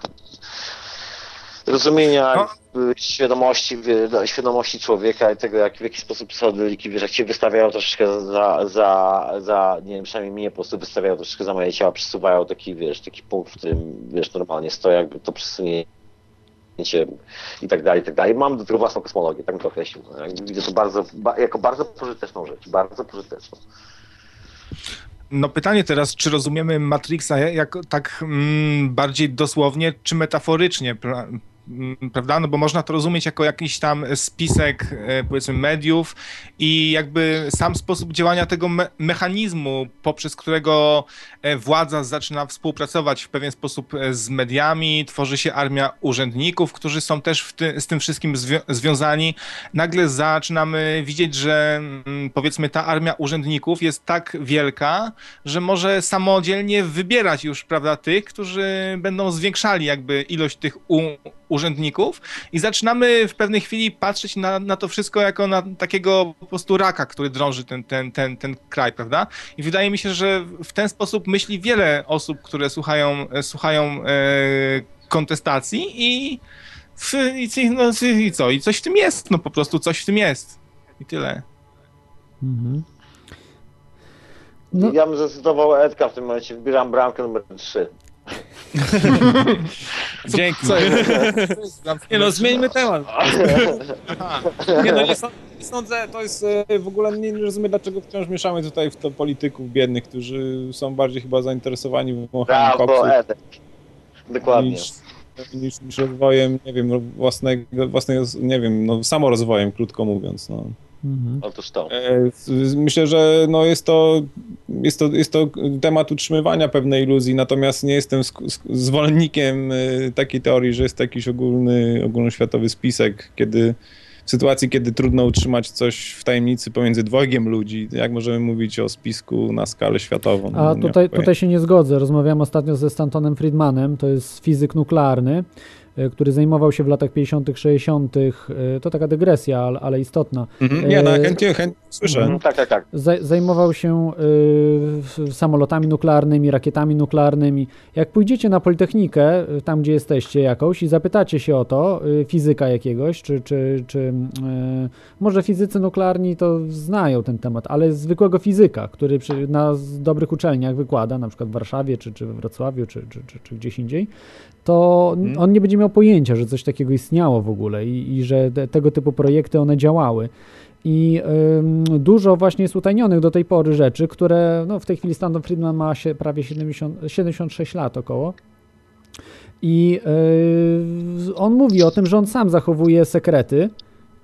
rozumienia No. Świadomości, świadomości człowieka i tego, jak, w jaki sposób psychodeliki, wiesz, jak cię wystawiają troszeczkę za, za, za, nie wiem, przynajmniej mnie po prostu wystawiają troszeczkę za moje ciało, przesuwają taki, wiesz, taki punkt, w którym, wiesz, normalnie stoję, jakby to przesunięcie i tak dalej, i tak dalej. Mam do tego własną kosmologię, tak bym to określił. Widzę to bardzo, ba, jako bardzo pożyteczną rzecz, bardzo pożyteczną. No pytanie teraz, czy rozumiemy Matrixa tak mm, bardziej dosłownie, czy metaforycznie? Mm, prawda? No bo można to rozumieć jako jakiś tam spisek, e, powiedzmy, mediów i jakby sam sposób działania tego me mechanizmu, poprzez którego e, władza zaczyna współpracować w pewien sposób e, z mediami, tworzy się armia urzędników, którzy są też ty z tym wszystkim zwią związani. Nagle zaczynamy widzieć, że mm, powiedzmy ta armia urzędników jest tak wielka, że może samodzielnie wybierać już, prawda, tych, którzy będą zwiększali jakby ilość tych urzędników i zaczynamy w pewnej chwili patrzeć na, na to wszystko jako na takiego po prostu raka, który drąży ten, ten, ten, ten kraj, prawda? I wydaje mi się, że w ten sposób myśli wiele osób, które słuchają, słuchają e, kontestacji i, i, no, i co? I coś w tym jest, no po prostu coś w tym jest. I tyle. Mhm. No. Ja bym zdecydował Edka w tym momencie, wybieram bramkę numer 3. Dzięki. Co, nie no, zmieńmy temat. Nie no, nie sądzę, nie sądzę, to jest e, w ogóle nie rozumiem, dlaczego wciąż mieszamy tutaj w to polityków biednych, którzy są bardziej chyba zainteresowani w wąchaniu koksu. Dokładnie. Niż, niż, niż rozwojem, nie wiem, własnego, własnego, nie wiem, no samorozwojem, krótko mówiąc. No. Mhm. Otóż to. E, myślę, że no jest, to, jest, to, jest to temat utrzymywania pewnej iluzji, natomiast nie jestem zwolennikiem e, takiej teorii, że jest jakiś ogólny, ogólnoświatowy spisek, kiedy w sytuacji, kiedy trudno utrzymać coś w tajemnicy pomiędzy dwojgiem ludzi, jak możemy mówić o spisku na skalę światową? No, A tutaj, tutaj się nie zgodzę. Rozmawiałem ostatnio ze Stantonem Friedmanem, to jest fizyk nuklearny. E, który zajmował się w latach 50., 60., e, to taka dygresja, ale, ale istotna. Mhm, nie, no, chętnie, chętnie słyszę. Mhm, tak, tak, tak. Zajmował się y, samolotami nuklearnymi, rakietami nuklearnymi. Jak pójdziecie na Politechnikę, tam gdzie jesteście jakąś i zapytacie się o to, y, fizyka jakiegoś, czy, czy, czy y, może fizycy nuklearni to znają ten temat, ale zwykłego fizyka, który przy, na dobrych uczelniach wykłada, na przykład w Warszawie, czy, czy we Wrocławiu, czy, czy, czy, czy gdzieś indziej, to hmm. on nie będzie miał pojęcia, że coś takiego istniało w ogóle i, i że te, tego typu projekty one działały. I y, dużo właśnie jest utajnionych do tej pory rzeczy, które no, w tej chwili Stanton Friedman ma się prawie 70, 76 lat około. I y, on mówi o tym, że on sam zachowuje sekrety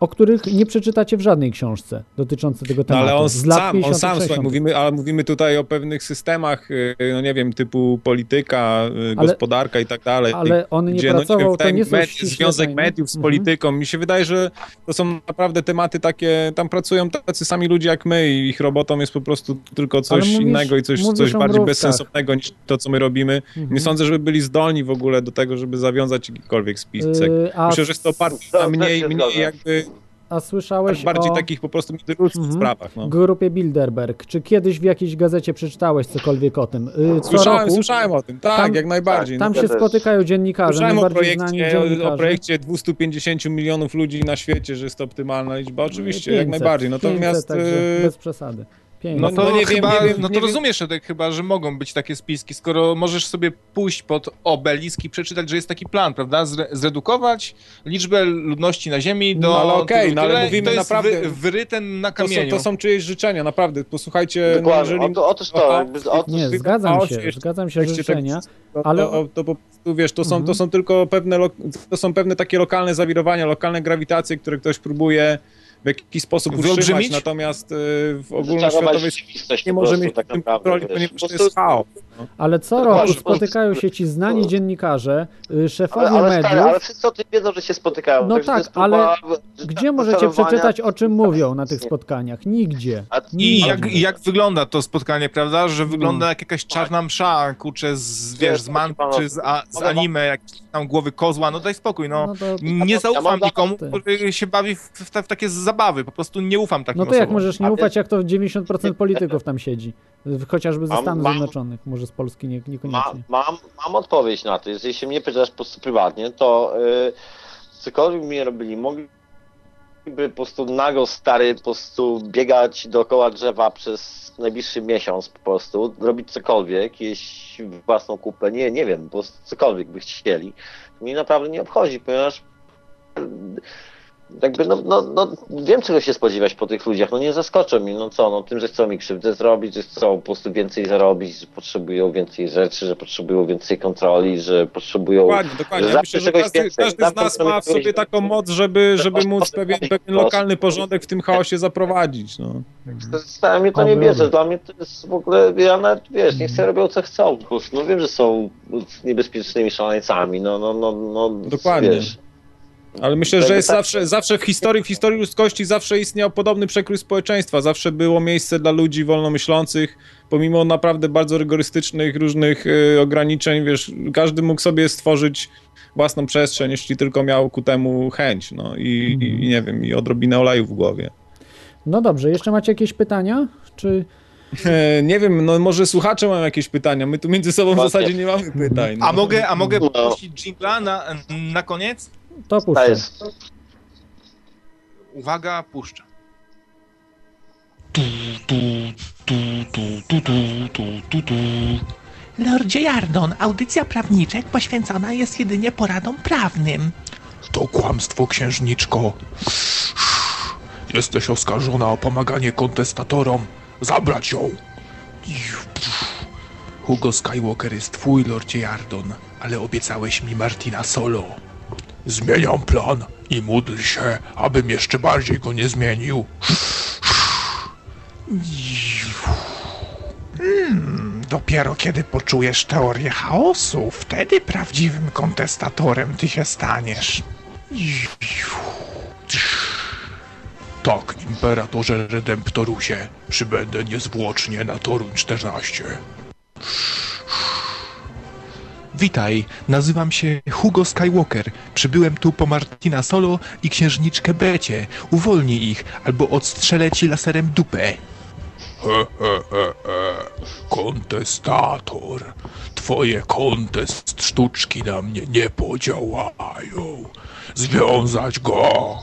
o których nie przeczytacie w żadnej książce dotyczącej tego tematu. No, ale on sam, on sam słuchaj, mówimy, ale mówimy tutaj o pewnych systemach, y, no nie wiem, typu polityka, y, ale, gospodarka i tak dalej. Ale on nie gdzie, pracował, no, nie wiem, to nie med, Związek mediów z mhm. polityką. Mi się wydaje, że to są naprawdę tematy takie, tam pracują tacy sami ludzie jak my i ich robotą jest po prostu tylko coś mówisz, innego i coś, coś bardziej bezsensownego niż to, co my robimy. Mhm. Nie sądzę, żeby byli zdolni w ogóle do tego, żeby zawiązać jakikolwiek spisek. Yy, Myślę, że jest to oparte na mniej, mniej jakby a słyszałeś bardziej o... takich po prostu międzyludzkich mhm. sprawach. No. Grupie Bilderberg. Czy kiedyś w jakiejś gazecie przeczytałeś cokolwiek o tym? Y, co słyszałem, roku, słyszałem o tym, tak, tam, jak najbardziej. Tam no, się spotykają dziennikarze, Słyszałem o projekcie, o, projekcie 250 milionów ludzi na świecie, że jest to optymalna liczba. Oczywiście, 500, jak najbardziej. Natomiast... 500, y, bez przesady. No to, no nie chyba, wiem, nie wiem, no to rozumiesz, Edek, chyba, że mogą być takie spiski, skoro możesz sobie pójść pod obelisk i przeczytać, że jest taki plan, prawda? Zre zredukować liczbę ludności na Ziemi do... No ale okej, okay, no ale mówimy to naprawdę... Wy, wyryte na kamieniu. To są, to są czyjeś życzenia, naprawdę. Posłuchajcie... No, Dokładnie, jeżeli... otóż to... nie, zgadzam się, zgadzam się, życzenia, to, ale... To, to, po prostu, wiesz, to są, mhm. to są tylko pewne, to są pewne takie lokalne zawirowania, lokalne grawitacje, które ktoś próbuje w jakiś sposób utrzymać, natomiast y, w ogólnoświatowej nie może mieć tak kontroli, ponieważ to jest chaos. No. Ale co roku spotykają się ci znani dziennikarze, y, szefowie ale, ale mediów. ale wszyscy o tym wiedzą, że się spotykają. No tak, ale gdzie możecie przeczytać, o czym mówią na tych spotkaniach? Nigdzie. I jak, jak wygląda to spotkanie, prawda? Że wygląda hmm. jak jakaś czarna msza, kurczę, z, wiesz, z man, czy z, a, z anime, jak tam głowy kozła, no daj spokój, no. no to, nie zaufam nikomu, który się bawi w, w, w takie zabawy, po prostu nie ufam takim No to jak możesz nie ufać, jak to 90% polityków tam siedzi? Chociażby ze Stanów mam, Zjednoczonych, może z Polski nie, niekoniecznie. Mam, mam, mam odpowiedź na to. Jeśli się mnie pytasz po prostu prywatnie, to yy, cokolwiek mi robili, mogliby po prostu nago stary po prostu biegać dookoła drzewa przez najbliższy miesiąc po prostu, robić cokolwiek, jeść własną kupę, nie, nie wiem, po prostu cokolwiek by chcieli. Mnie naprawdę nie obchodzi, ponieważ jakby, no, no, no, wiem czego się spodziewać po tych ludziach, no nie zaskoczą mi, no co, no tym, że chcą mi krzywdę zrobić, że chcą po prostu więcej zarobić, że potrzebują więcej rzeczy, że potrzebują więcej kontroli, że potrzebują... Dokładnie, dokładnie. Ja zawsze myślę, że czegoś każdy, więcej, każdy z nas ma w sobie taką moc, żeby, żeby móc pewien, pewien lokalny porządek w tym chaosie zaprowadzić. No. Dla mnie to nie bierze, dla mnie to jest w ogóle, ja nawet, wiesz, niech sobie robią co chcą, po prostu, no wiem, że są niebezpiecznymi szaleńcami, no, no, no, no, Dokładnie. wiesz. Ale myślę, że jest tak- zawsze, zawsze w historii, w historii ludzkości zawsze istniał podobny przekrój społeczeństwa. Zawsze było miejsce dla ludzi wolnomyślących, pomimo naprawdę bardzo rygorystycznych różnych y, ograniczeń, wiesz, każdy mógł sobie stworzyć własną przestrzeń, jeśli tylko miał ku temu chęć, no i, i, i nie wiem, i odrobinę oleju w głowie. No dobrze, jeszcze macie jakieś pytania? Czy E, Nie wiem, no może słuchacze mają jakieś pytania, my tu między sobą w zasadzie nie mamy pytań. No. A mogę, a mogę No. puścić jingla na, na koniec? To To puszczę. jest, Uwaga, puszczę. Lordzie Jardon, audycja prawniczek poświęcona jest jedynie poradom prawnym. To kłamstwo, księżniczko. Jesteś oskarżona o pomaganie kontestatorom. Zabrać ją. Hugo Skywalker jest twój, Lordzie Jardon, ale obiecałeś mi Martina Solo. Zmieniam plan i módl się, abym jeszcze bardziej go nie zmienił. Hmm, dopiero kiedy poczujesz teorię chaosu, wtedy prawdziwym kontestatorem ty się staniesz. Tak, Imperatorze Redemptorusie, przybędę niezwłocznie na Toruń 14. Witaj, nazywam się Hugo Skywalker. Przybyłem tu po Martina Solo i księżniczkę Becie. Uwolnij ich, albo odstrzelę ci laserem dupę. He, he, he. Kontestator, twoje kontest sztuczki na mnie nie podziałają. Związać go.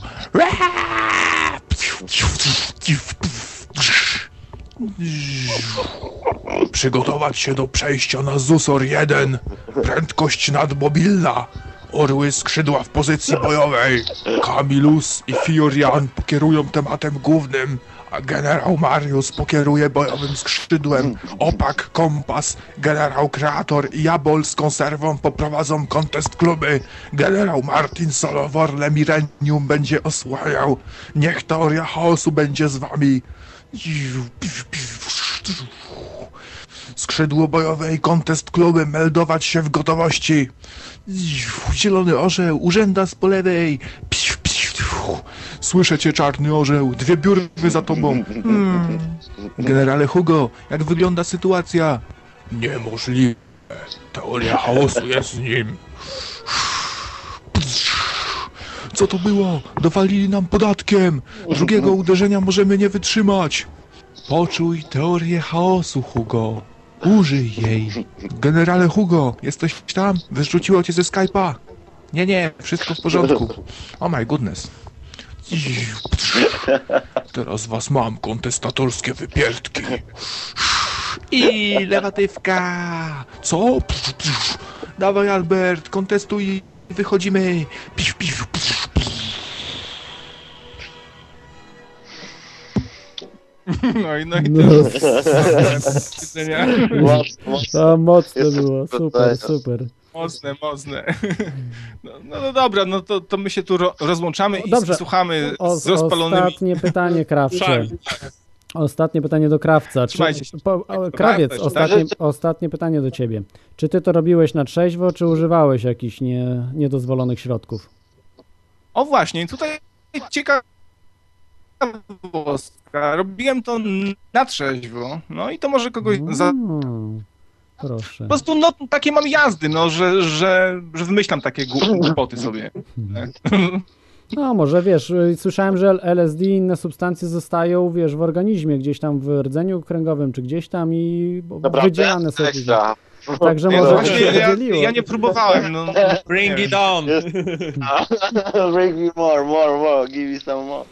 Przygotować się do przejścia na Zusor 1. Prędkość nadmobilna. Orły skrzydła w pozycji bojowej. Kamilus i Fiorian pokierują tematem głównym, a generał Marius pokieruje bojowym skrzydłem. Opak, kompas, generał Kreator i Jabol z konserwą poprowadzą kontest kluby. Generał Martin Solo w Orle Mirenium będzie osłaniał. Niech teoria chaosu będzie z wami. Skrzydło bojowe i kontest kluby meldować się w gotowości. Zielony orzeł, urzędas po lewej. Słyszę cię, czarny orzeł, dwie biurwy za tobą. Hmm. Generale Hugo, jak wygląda sytuacja? Niemożliwe. Teoria chaosu jest z nim. Co to było? Dowalili nam podatkiem. Drugiego uderzenia możemy nie wytrzymać. Poczuj teorię chaosu, Hugo. Użyj jej. Generale Hugo, jesteś tam? Wyrzuciło cię ze Skype'a. Nie, nie, wszystko w porządku. Oh my goodness. Teraz was mam, kontestatorskie wypierdki. I lewatywka. Co? Dawaj Albert, kontestuj wychodzimy. Piw, piw, piw. No i, no i No. Mocno, mocno. To mocne Jest było, super, super, jest. super. Mocne, mocne. No, no, no dobra, no to, to my się tu ro, rozłączamy i Dobrze. słuchamy O, z rozpalonymi... ostatnie pytanie, Krawcze. Ostatnie pytanie do Krawca. Czy, Trzymajcie się. po, o, krawiec, Krawca, ostatnie, ostatnie pytanie do ciebie. Czy ty to robiłeś na trzeźwo, czy używałeś jakichś nie, niedozwolonych środków? O właśnie, tutaj ciekawostka. Robiłem to na trzeźwo, no i to może kogoś za... Mm, proszę. Po prostu no, takie mam jazdy, no, że, że, że wymyślam takie gł- głupoty sobie. No, może wiesz, y, słyszałem, że LSD i inne substancje zostają, wiesz, w organizmie, gdzieś tam w rdzeniu kręgowym, czy gdzieś tam i Dobra, wydzielane są później. Także Nie, może no właśnie, ja, ja nie próbowałem, no. Bring it on! Bring me more, more, more, give me some more.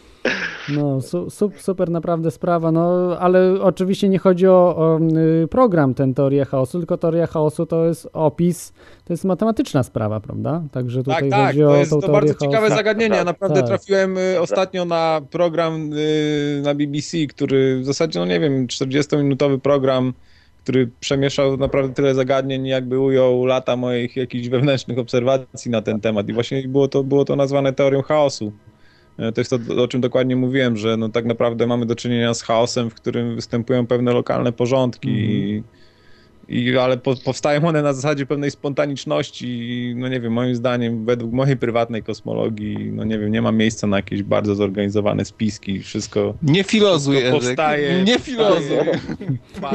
No, su, su, super naprawdę sprawa, no ale oczywiście nie chodzi o, o y, program ten Teoria Chaosu, tylko Teoria Chaosu to jest opis, to jest matematyczna sprawa, prawda? Także tutaj Tak, tak, chodzi o to jest to bardzo ciekawe chaosu. zagadnienie. Ja naprawdę Tak. trafiłem y, ostatnio na program y, na BBC, który w zasadzie, no nie wiem, 40-minutowy program, który przemieszał naprawdę tyle zagadnień, jakby ujął lata moich jakichś wewnętrznych obserwacji na ten temat. I właśnie było to, było to nazwane teorią chaosu. E, To jest to, o czym dokładnie mówiłem, że no tak naprawdę mamy do czynienia z chaosem, w którym występują pewne lokalne porządki i, i, ale po, powstają one na zasadzie pewnej spontaniczności i no nie wiem, moim zdaniem, według mojej prywatnej kosmologii, no nie wiem, nie ma miejsca na jakieś bardzo zorganizowane spiski, wszystko Nie filozuj, wszystko powstaje, Nie filozuj.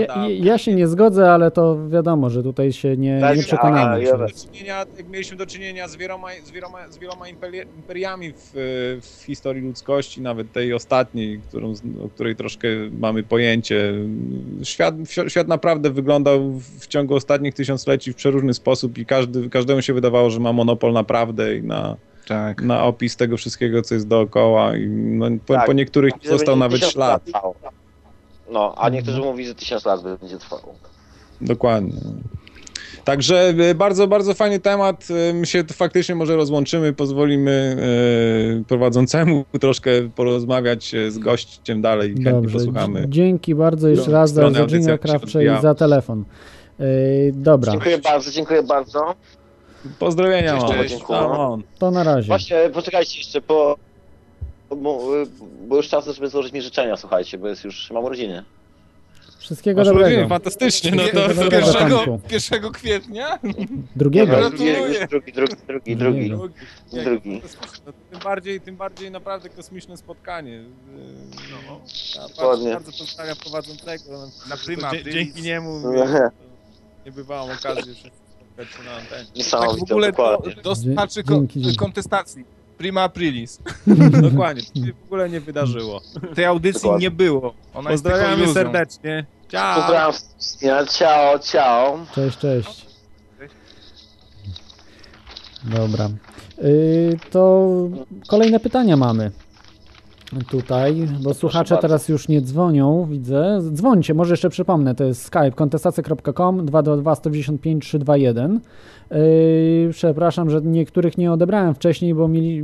Ja, ja się nie zgodzę, ale to wiadomo, że tutaj się nie, Tak, nie a, przekonamy. do czynienia, jak mieliśmy do czynienia z wieloma, z wieloma, z wieloma imperi- imperiami w, w historii ludzkości, nawet tej ostatniej, którą, o której troszkę mamy pojęcie. Świat, świat naprawdę wyglądał w ciągu ostatnich tysiącleci w przeróżny sposób i każdy, każdemu się wydawało, że ma monopol na prawdę i na, Tak. na opis tego wszystkiego, co jest dookoła i no, po, Tak. po niektórych został nawet ślad. No, a niektórzy mówi, że tysiąc lat będzie trwało. Dokładnie. Także y, bardzo, bardzo fajny temat. Y, My się faktycznie może rozłączymy, pozwolimy y, prowadzącemu troszkę porozmawiać z gościem dalej chętnie Dobrze, posłuchamy. dzięki bardzo jeszcze No, raz za się Krawcze i za telefon. Dobra, Dziękuję bardzo, dziękuję bardzo. Pozdrowienia to na razie. Właśnie, poczekajcie jeszcze, bo, bo, bo już czas, żeby złożyć mi życzenia, słuchajcie, bo jest już, mam urodziny. Wszystkiego Masz dobrego. urodziny, fantastycznie. No to, Wszystkiego to dobrego, pierwszego, Tomku. 1 kwietnia? Drugiego. Drugi, Gratuluję. drugi, drugi, drugi, drugi, Drugiego. drugi. No, tym, bardziej, tym bardziej naprawdę kosmiczne spotkanie. Y, No, ja bardzo, bardzo pozdrawiam prowadzącego. Na prima. Dzięki niemu Nie. bywałam okazji jeszcze spotkać się na antenie. Tak w ogóle do, dokładnie. do Dzięki, dzięki. kontestacji. Prima aprilis. Dokładnie, to się w ogóle nie wydarzyło. Tej audycji Dokładnie. nie było. Ona Pozdrawiamy serdecznie. Ciao! Pozdrawiam, ciao, ciao. Cześć, cześć. Dobra. Yy, to kolejne pytania mamy tutaj, bo słuchacze bardzo. teraz już nie dzwonią, widzę. Dzwońcie, może jeszcze przypomnę, to jest skype kontestacja.com 222 195 321. Yy, przepraszam, że niektórych nie odebrałem wcześniej, bo mieli,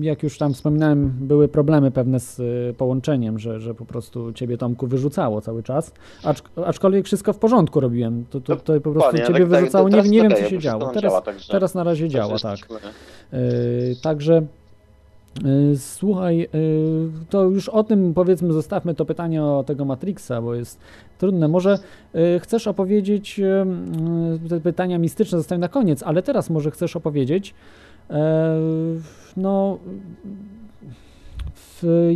jak już tam wspominałem, były problemy pewne z y, połączeniem, że, że po prostu ciebie Tomku wyrzucało cały czas. Acz, aczkolwiek wszystko w porządku robiłem. To, to, to po prostu Dokładnie, ciebie tak- tak, wyrzucało. Nie, teraz nie wiem, co się działo. Teraz, działa, teraz na razie działa, tak. Yy, Także yy, słuchaj, yy, to już o tym powiedzmy zostawmy to pytanie o tego Matrixa, bo jest trudne. Może yy, chcesz opowiedzieć, te pytania mistyczne zostawię na koniec, ale teraz może chcesz opowiedzieć, no, w,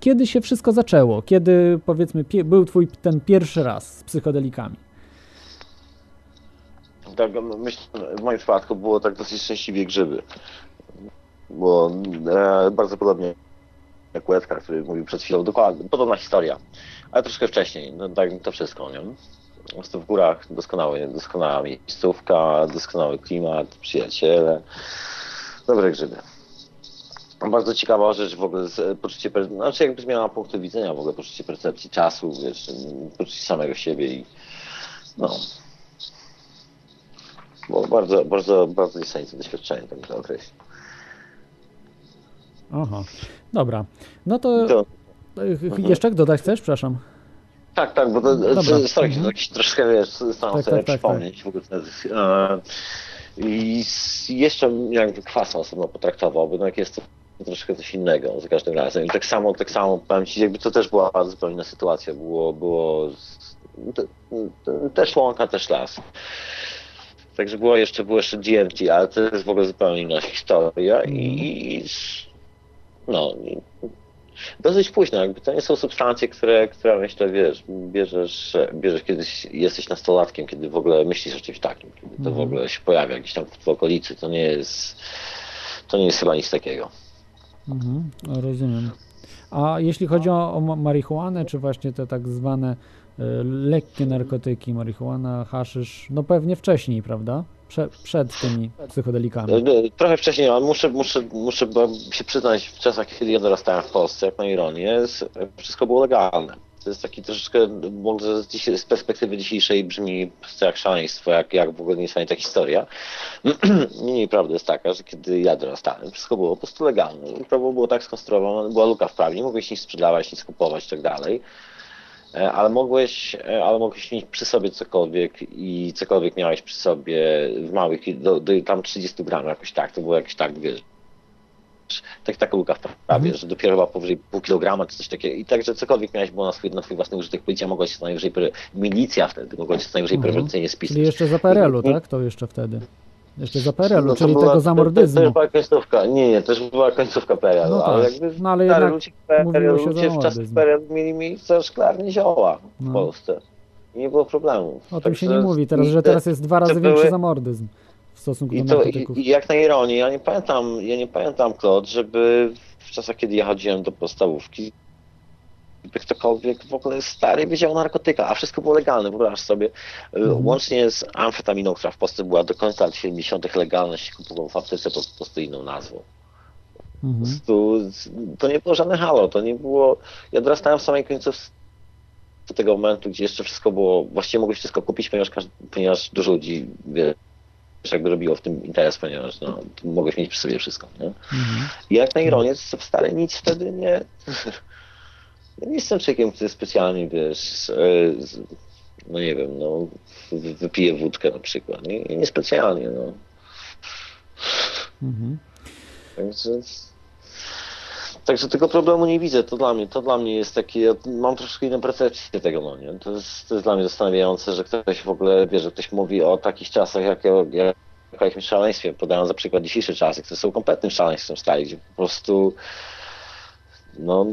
kiedy się wszystko zaczęło? Kiedy powiedzmy był twój ten pierwszy raz z psychodelikami? Tak, no, myślę, w moim przypadku było tak dosyć szczęśliwie grzyby. Było e, bardzo podobnie jak Łebka, który mówił przed chwilą, dokładnie, podobna historia, ale troszkę wcześniej, no tak to wszystko, nie? Po w górach doskonały, doskonała miejscówka, doskonały klimat, przyjaciele, dobre grzyby. Bardzo ciekawa rzecz w ogóle, z, poczucie, znaczy jakby zmiana punktu widzenia, w ogóle poczucie percepcji czasu, wiesz, poczucie samego siebie i no, było bardzo, bardzo, bardzo niesamowite doświadczenie, tak to określić. Aha, dobra. No to, To- yy, jeszcze dodać chcesz? Przepraszam. Tak, tak, bo to Dobra. Dobra. staram się Mhm. troszkę, wiesz, staram Tak, sobie tak, tak, przypomnieć w ogóle. E, I jeszcze jakby kwas osobno potraktował, bo jednak jest to troszkę coś innego za każdym razem. I tak samo, tak samo powiem Ci, jakby to też była bardzo zupełnie inna sytuacja. Było, było też łąka, też las. Także było jeszcze, było jeszcze DMT, ale to jest w ogóle zupełnie inna historia i, i, i no, dosyć późno, jakby to nie są substancje, które, które myślę, wiesz, bierzesz, bierzesz kiedyś, jesteś nastolatkiem, kiedy w ogóle myślisz o czymś takim, kiedy to w Mhm. ogóle się pojawia gdzieś tam w okolicy, to nie jest, to nie jest chyba nic takiego. Mhm, rozumiem. A jeśli chodzi o, o ma- marihuanę, czy właśnie te tak zwane e, lekkie narkotyki, marihuana, haszysz, no pewnie wcześniej, prawda? Prze, przed tymi psychodelikami. E, Trochę wcześniej, ale muszę, muszę, muszę się przyznać, w czasach, kiedy ja dorastałem w Polsce, jak na ironię, wszystko było legalne. To jest taki troszeczkę, może z, perspektywy dzisiejszej brzmi jak szaleństwo, jak, jak w ogóle nie ta historia. Niemniej prawda jest taka, że kiedy ja dorastałem, wszystko było po prostu legalne. Prawo było tak skonstruowane, była luka w prawie, nie mogłeś nic sprzedawać, nic kupować i tak ale mogłeś, e, ale mogłeś mieć przy sobie cokolwiek i cokolwiek miałeś przy sobie w małych, do, do tam 30 gram jakoś tak, to było jakoś tak, wiesz, tak, taka luka w prawie, że dopiero chyba powyżej pół kilograma czy coś takiego i także cokolwiek miałeś było na swój, na swój własny użytek, policja mogła się co najwyżej, milicja wtedy mogła się co najwyżej Mhm. prewencyjnie spisać. Czyli jeszcze za PRL-u, tak? To jeszcze wtedy. Jeszcze za PRL-u, No to czyli była- tego To, zamordyzmu. to była końcówka, nie, nie, też była końcówka PRL, No ale tak, jakby no ale stary, jednak ludzie PRL, ludzie w czasach. PRL mieli miejsce szklarnie zioła w No. Polsce i nie było problemu. O tym się nie mówi teraz, i że te- teraz jest dwa razy to większy były- zamordyzm w stosunku I, do to, i. I jak na ironię, ja nie pamiętam, ja nie pamiętam, Claude, żeby w czasach, kiedy ja chodziłem do podstawówki, by ktokolwiek w ogóle stary wiedział o narkotykach, a wszystko było legalne, wyobraź sobie. Mhm. Łącznie z amfetaminą, która w Polsce była do końca lat 70. legalna, się kupował w aptece pod po prostu inną nazwą. Mhm. prostu to nie było żadne halo, to nie było... Ja dorastałem w samej końcówce do tego momentu, gdzie jeszcze wszystko było, właściwie mogłeś wszystko kupić, ponieważ, każdy, ponieważ dużo ludzi wiesz, jakby robiło w tym interes, ponieważ no, mogłeś mieć przy sobie wszystko. Nie? Mhm. I jak na ironię, to wcale nic wtedy nie... Ja nie jestem człowiekiem, który specjalnie, wiesz, e, no nie wiem, no, wy- wypije wódkę na przykład. Nie, nie specjalnie, no. Mhm. Także, także tego problemu nie widzę. To dla mnie, to dla mnie jest takie, ja mam troszkę inną percepcję tego, no nie? To jest, to jest dla mnie zastanawiające, że ktoś w ogóle, wie, że ktoś mówi o takich czasach, jak, jak o jakimś szaleństwie, podając za przykład dzisiejsze czasy, które są kompletnym szaleństwem stali, gdzie po prostu no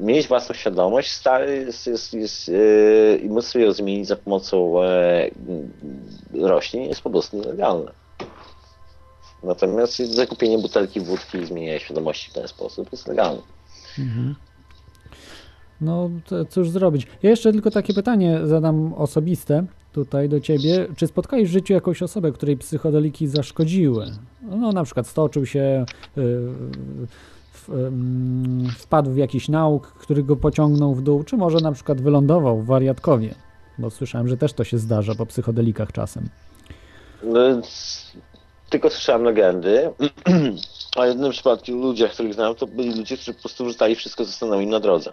mieć własną świadomość stary yy, i móc ją zmienić za pomocą e, roślin jest po prostu nielegalne. Natomiast zakupienie butelki wódki i zmienianie świadomości w ten sposób jest legalne. Mhm. No, cóż zrobić. Ja jeszcze tylko takie pytanie zadam osobiste tutaj do ciebie. Czy spotkałeś w życiu jakąś osobę, której psychodeliki zaszkodziły? No, na przykład stoczył się, yy, wpadł w jakiś nauk, który go pociągnął w dół, czy może na przykład wylądował w wariatkowie? Bo słyszałem, że też to się zdarza po psychodelikach czasem. No, tylko słyszałem legendy, a w jednym przypadku ludzie, których znam, to byli ludzie, którzy po prostu rzucali wszystko, co stanęło na drodze.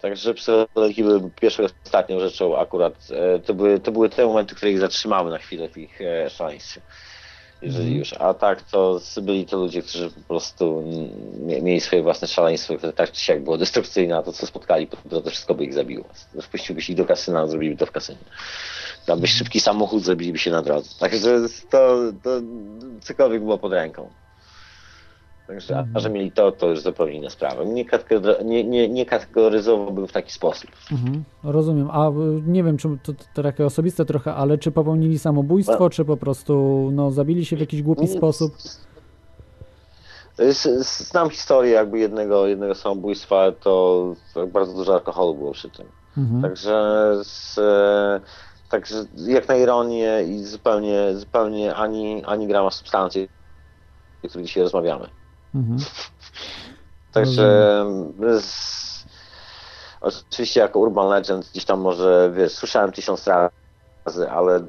Także psychodeliki były pierwszą i ostatnią rzeczą akurat. e, To były, to były te momenty, które ich zatrzymały na chwilę w ich e, szaleństwie. Jeżeli Mhm. już. A tak to byli to ludzie, którzy po prostu mie- mieli swoje własne szaleństwo, które tak czy siak było destrukcyjne, a to co spotkali po drodze wszystko by ich zabiło. Wpuściłbyś ich do kasyna, zrobiliby to w kasynie. Dałbyś szybki samochód, zrobiliby się na drodze. Także to, to cokolwiek było pod ręką. Także, a że mieli to, to już zupełnie inna sprawa. Nie, kategor- nie, nie, nie kategoryzowałbym w taki sposób. Mhm, rozumiem. A y, nie wiem, czy to, to takie osobiste trochę, ale czy popełnili samobójstwo, czy po prostu no, zabili się w jakiś głupi sposób? Znam historię jakby jednego, jednego samobójstwa, to to bardzo dużo alkoholu było przy tym. Mhm. Także, z, także jak na ironię i zupełnie, zupełnie ani, ani grama substancji, o której dzisiaj rozmawiamy. Mhm. Także z, oczywiście jako urban legend gdzieś tam może, wiesz, słyszałem tysiąc razy, ale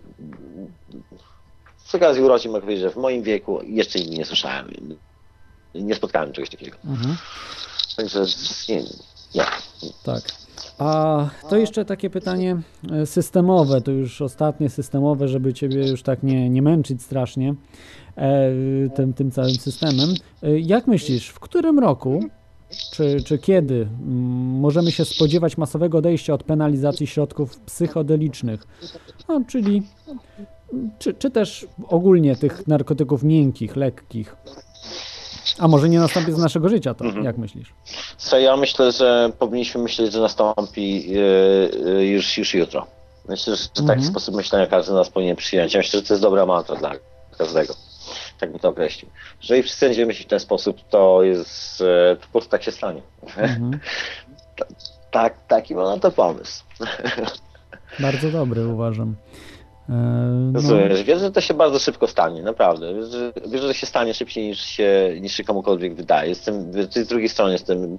przy okazji urodzin mogę powiedzieć, że w moim wieku jeszcze nigdy nie słyszałem. Nie spotkałem czegoś takiego. Mhm. Także nie, nie. Tak. A to jeszcze takie pytanie e, systemowe, to już ostatnie systemowe, żeby ciebie już tak nie, nie męczyć strasznie e, tym, tym całym systemem. E, Jak myślisz, w którym roku, czy, czy kiedy mm, możemy się spodziewać masowego odejścia od penalizacji środków psychodelicznych? No, czyli czy, czy też ogólnie tych narkotyków miękkich, lekkich? A może nie nastąpi z naszego życia to, jak myślisz? Co ja myślę, że powinniśmy myśleć, że nastąpi yy, yy, już, już jutro. Myślę, że taki Mhm. sposób myślenia każdy z nas powinien przyjąć. Ja myślę, że to jest dobra mantra dla każdego. Tak bym to określił. Jeżeli wszyscy będziemy myśleć w ten sposób, to jest, to po prostu tak się stanie. Mhm. Tak, taki mam na to pomysł. Bardzo dobry uważam. E, no, Rozumiesz, wiesz, że to się bardzo szybko stanie, naprawdę. Wiesz, że, wiesz, że się stanie szybciej niż się, niż się komukolwiek wydaje. Jestem, z drugiej strony jestem,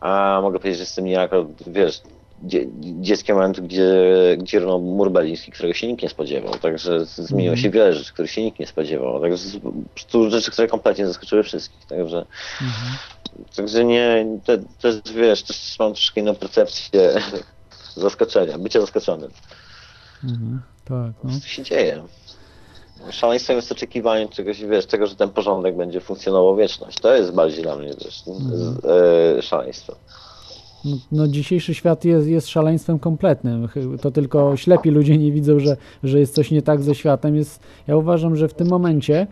a mogę powiedzieć, że jestem niejako, wiesz, dzie, dzieckiem momentu, gdzie, gdzie runął mur berliński, którego się nikt nie spodziewał. Także zmieniło się wiele rzeczy, których się nikt nie spodziewał. Także prostu rzeczy, które kompletnie zaskoczyły wszystkich. Także, także nie, to, to jest, wiesz, też mam troszkę inną percepcję zaskoczenia, bycia zaskoczonym. Mhm, tak, no. Co się dzieje? Szaleństwem jest oczekiwanie czegoś, wiesz, tego, że ten porządek będzie funkcjonował wieczność. To jest bardziej dla mnie wiesz, z, e, szaleństwo. No, no dzisiejszy świat jest, jest szaleństwem kompletnym. To tylko ślepi ludzie nie widzą, że, że jest coś nie tak ze światem. Jest, ja uważam, że w tym momencie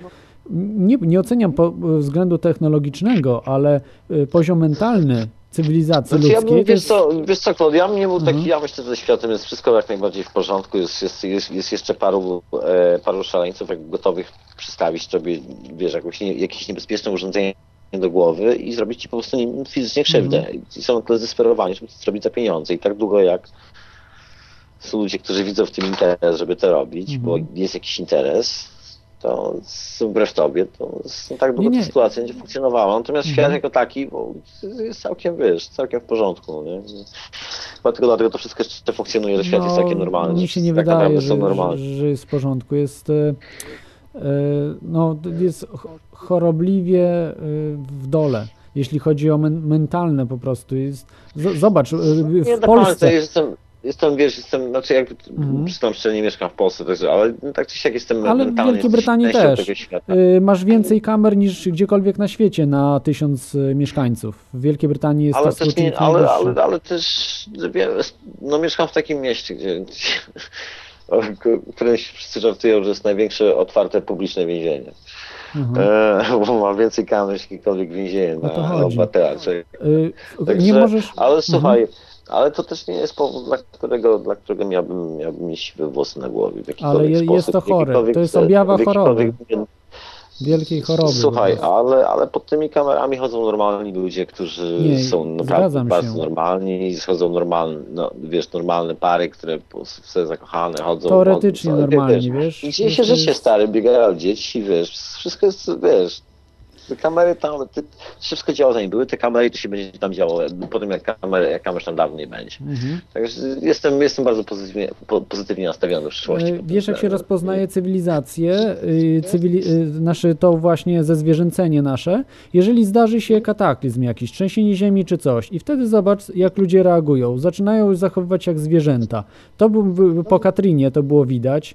nie, nie oceniam po względu technologicznego, ale y, poziom mentalny cywilizacji Znaczy, ja ludzkiej bym, to wiesz jest... co, wiesz co, ja bym nie był taki, Mhm. ja myślę, że ze światem jest wszystko jak najbardziej w porządku, jest, jest, jest, jest jeszcze paru, e, paru szaleńców gotowych przystawić sobie, wiesz, jakieś, nie, jakieś niebezpieczne urządzenie do głowy i zrobić ci po prostu nim fizycznie krzywdę. Mhm. I są tyle zdesperowani, żeby to zrobić za pieniądze i tak długo jak są ludzie, którzy widzą w tym interes, żeby to robić, Mhm. bo jest jakiś interes, to wbrew tobie, to z- tak długo Nie, nie. ta sytuacja będzie funkcjonowała. Natomiast świat Mhm. jako taki bo jest całkiem, wiesz, całkiem w porządku. Nie? Chyba tylko dlatego to wszystko jeszcze funkcjonuje, że świat jest całkiem normalny. Mi się nie tak wydaje, że, że, jest w porządku. Jest, e, e, no, jest ch- chorobliwie e, w dole, jeśli chodzi o men, mentalne po prostu. Jest, zobacz, w Nie, Polsce... jestem, jestem, wiesz, jestem, znaczy jak Mhm. przyznam szczerze, nie mieszkam w Polsce, także, ale tak czy siak jestem Ale w mentalnie Wielkiej Brytanii też. Y, Masz więcej kamer niż gdziekolwiek na świecie na tysiąc y, mieszkańców. W Wielkiej Brytanii jest Ale to też, nie, ale, ale, ale też no, mieszkam w takim mieście, gdzie, którym się wszyscy żartują, że jest największe otwarte publiczne więzienie. Mhm. E, bo ma więcej kamer niż jakiekolwiek więzienie na obywatela. Y, Także, Nie możesz... Ale słuchaj, Mhm. Ale to też nie jest powód, dla którego, dla którego miałbym, miałbym mieć siwe włosy na głowie. W Ale jakikolwiek je- sposób, jest to chore. To jest objawa jakikolwiek- Wielkiej choroby. Słuchaj, ale, ale pod tymi kamerami chodzą normalni ludzie, którzy Nie, są naprawdę bardzo się. normalni, chodzą normalne, no, wiesz, normalne pary, które sobie zakochane chodzą. Teoretycznie chodzą, normalni, wiesz? I dzieje się jest- życie stary, biegają dzieci, wiesz, wszystko jest, wiesz, kamery tam, wszystko działo zanim były te kamery, to się będzie tam działo po tym, jak kamery, jak kamer tam dawno nie będzie. Mhm. Także jestem, jestem bardzo pozytywnie, po, pozytywnie nastawiony do przyszłości. E, Wiesz, jak się rozpoznaje cywilizację, y, cywili, nasze, to właśnie zezwierzęcenie nasze, jeżeli zdarzy się kataklizm jakiś, trzęsienie ziemi czy coś i wtedy zobacz, jak ludzie reagują. Zaczynają zachowywać jak zwierzęta. To był, w- po Katrinie to było widać.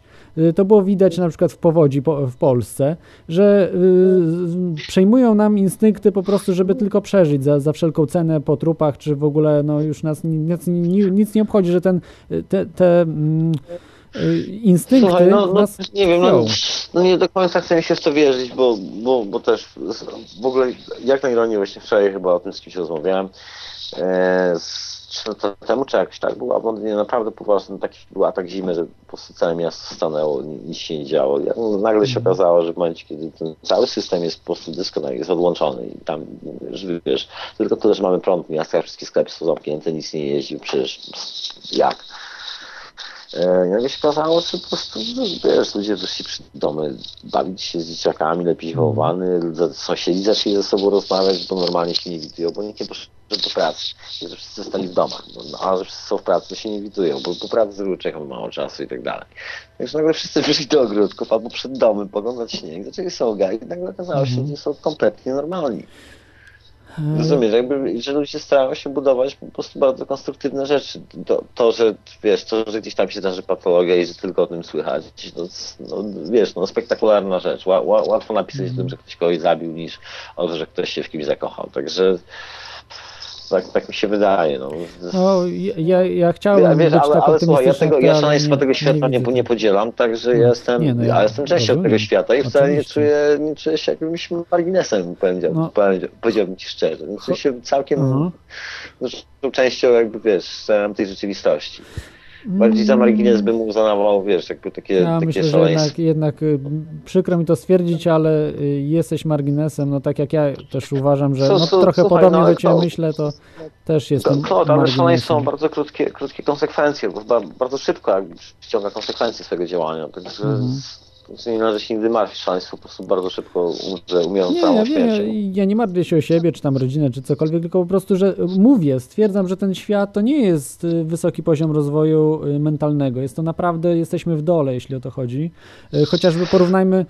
To było widać na przykład w powodzi po, w Polsce, że y, przejmują nam instynkty po prostu, żeby tylko przeżyć za, za wszelką cenę po trupach, czy w ogóle no już nas ni- nic, ni- nic nie obchodzi, że ten, te, te mm, y, instynkty Słuchaj, no, no nas nie wiem, no, no nie do końca chcę mi się w to wierzyć, bo, bo, bo też w ogóle jak na ironię właśnie wczoraj chyba o tym z kimś rozmawiałem. E, z trzy lata temu czy jakoś tak było, a w Londynie naprawdę poważny taki był atak zimy, że po prostu całe miasto stanęło, ni- nic się nie działo. No, nagle się okazało, że w momencie, kiedy ten cały system jest po prostu dyskonalnie, jest odłączony i tam, wiesz, tylko tyle, że mamy prąd w miastach, wszystkie sklepy są zamknięte, nic nie jeździ, przecież jak? Nagle się okazało, że po prostu, no, wiesz, ludzie wyszli przed domy bawić się z dzieciakami, lepić wołowany, za- sąsiedzi zaczęli ze sobą rozmawiać, bo normalnie się nie widują, bo nikt nie poszedł do pracy, że wszyscy zostali w domach, no, no, a że wszyscy są w pracy, to się nie widują, bo po pracy z czekam mało czasu i tak dalej. Także nagle wszyscy wyszli do ogródków albo przed domy, poglądać śnieg, zaczęli sobie i nagle okazało się, że są kompletnie normalni. Rozumiesz, jakby, że ludzie starają się budować po prostu bardzo konstruktywne rzeczy. To, to, że wiesz, to, że gdzieś tam się zdarzy patologia i że tylko o tym słychać, no, no wiesz, no spektakularna rzecz. Ła, ła, łatwo napisać o tym, że ktoś kogoś zabił, niż o to, że ktoś się w kimś zakochał. Także tak, tak mi się wydaje. No. No, ja, ja chciałem wiesz, być ale, tak ale słuchaj, ja, tego, ja szaleństwa nie- tego świata nie, widzę nie, podzielam, także No, ja jestem, nie, no ja ja jestem częścią rozumiem. tego świata i wcale nie czuję, nie czuję się jakimś marginesem, powiedział, No. powiedział, powiedziałbym ci szczerze. Czuję się całkiem Mhm. no, częścią jakby, wiesz, tej rzeczywistości. Bardziej za margines bym uznawał, wiesz, jakby takie, Ja takie myślę, że szaleństwo. jednak, jednak y, przykro mi to stwierdzić, ale y, jesteś marginesem, no tak jak ja też uważam, że no, trochę słuchaj, podobnie no, do Ciebie to- myślę, to też jestem To, to, ale szaleństwo są bardzo krótkie, krótkie konsekwencje, bo ba- bardzo szybko ściąga konsekwencje swojego działania, także Mhm. Nie należy się nigdy martwić, szaleństwo po prostu bardzo szybko umrze, umierając Nie, wiem, śmiercią. ja, ja nie martwię się o siebie, czy tam rodzinę, czy cokolwiek, tylko po prostu, że mówię, stwierdzam, że ten świat to nie jest y, wysoki poziom rozwoju y, mentalnego. Jest to naprawdę, jesteśmy w dole, jeśli o to chodzi. Y, Chociażby porównajmy,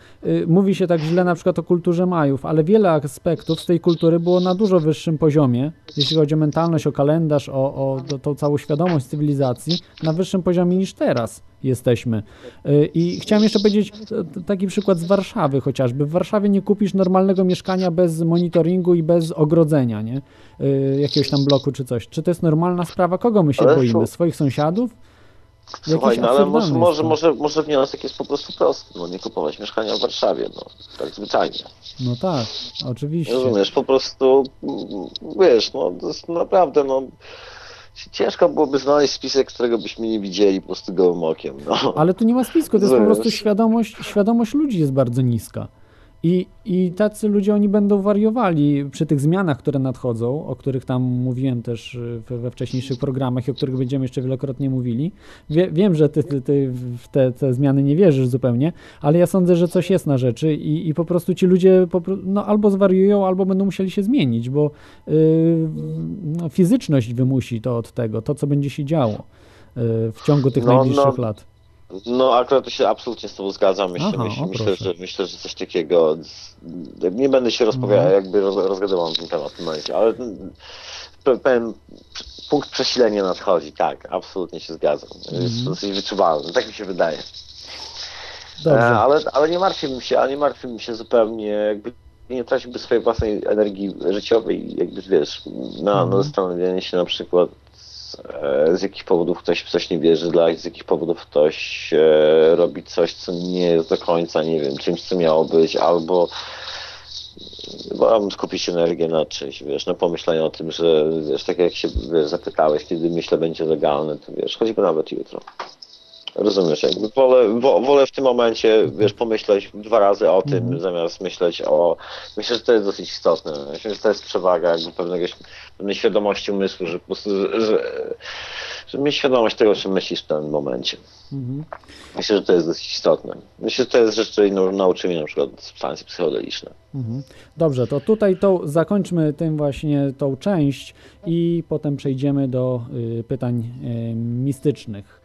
mówi się tak źle na przykład o kulturze Majów, ale wiele aspektów z tej kultury było na dużo wyższym poziomie, jeśli chodzi o mentalność, o kalendarz, o, o tą całą świadomość cywilizacji, na wyższym poziomie niż teraz jesteśmy. Y, I chciałem jeszcze powiedzieć t- taki przykład z Warszawy chociażby. W Warszawie nie kupisz normalnego mieszkania bez monitoringu i bez ogrodzenia, nie? Y, Jakiegoś tam bloku czy coś. Czy to jest normalna sprawa? Kogo my się Ale boimy? Swoich sąsiadów? Słuchaj, no ale może, może, może, może wniosek jest po prostu prosty, no nie kupować mieszkania w Warszawie, no tak zwyczajnie. No tak, oczywiście. Rozumiesz, po prostu, mm, wiesz, no to jest naprawdę, no ciężko byłoby znaleźć spisek, którego byśmy nie widzieli po prostu gołym okiem, no. Ale tu nie ma spisku, to jest po prostu świadomość, świadomość ludzi jest bardzo niska. I, I tacy ludzie, oni będą wariowali przy tych zmianach, które nadchodzą, o których tam mówiłem też y, we, wcześniejszych programach i o których będziemy jeszcze wielokrotnie mówili. Wie, wiem, że ty, ty, ty w te, te zmiany nie wierzysz zupełnie, ale ja sądzę, że coś jest na rzeczy i, i po prostu ci ludzie po, no, albo zwariują, albo będą musieli się zmienić, bo y, no, fizyczność wymusi to od tego, to co będzie się działo y, w ciągu tych No, najbliższych no, lat. No akurat się absolutnie z tobą zgadzam. Myślę, Aha, myślę, że, myślę, że coś takiego. Nie będę się rozpowiadał, Mhm. jakby roz, rozgadywał na ten temat w tym momencie, ale pe- pewien punkt przesilenia nadchodzi, tak, absolutnie się zgadzam. Jest Mhm. dosyć wyczuwalny, tak mi się wydaje. Dobrze. E, ale, ale nie martwiłbym się, ale nie martwiłbym się zupełnie, jakby nie traciłby swojej własnej energii życiowej, jakby wiesz, na, na zastanowienie się na przykład z jakich powodów ktoś w coś nie wierzy, dla z jakich powodów ktoś e, robi coś, co nie jest do końca, nie wiem, czymś, co miało być, albo wolałbym skupić energię na czymś, wiesz, na pomyśleniu o tym, że wiesz, tak jak się wiesz, zapytałeś, kiedy myślę będzie legalne, to wiesz, choćby nawet jutro. Rozumiesz, jakby wolę, wo, wolę w tym momencie, wiesz, pomyśleć dwa razy o tym, zamiast myśleć o... Myślę, że to jest dosyć istotne. Myślę, że to jest przewaga jakby pewnego, pewnej świadomości umysłu, że po prostu, że, że, że mieć świadomość tego, o czym myślisz w danym momencie. Mhm. Myślę, że to jest dosyć istotne. Myślę, że to jest rzecz, której nau- nauczy mnie na przykład substancje psychodeliczne. Mhm. Dobrze, to tutaj tą, zakończmy tym właśnie tą część i potem przejdziemy do y, pytań y, mistycznych.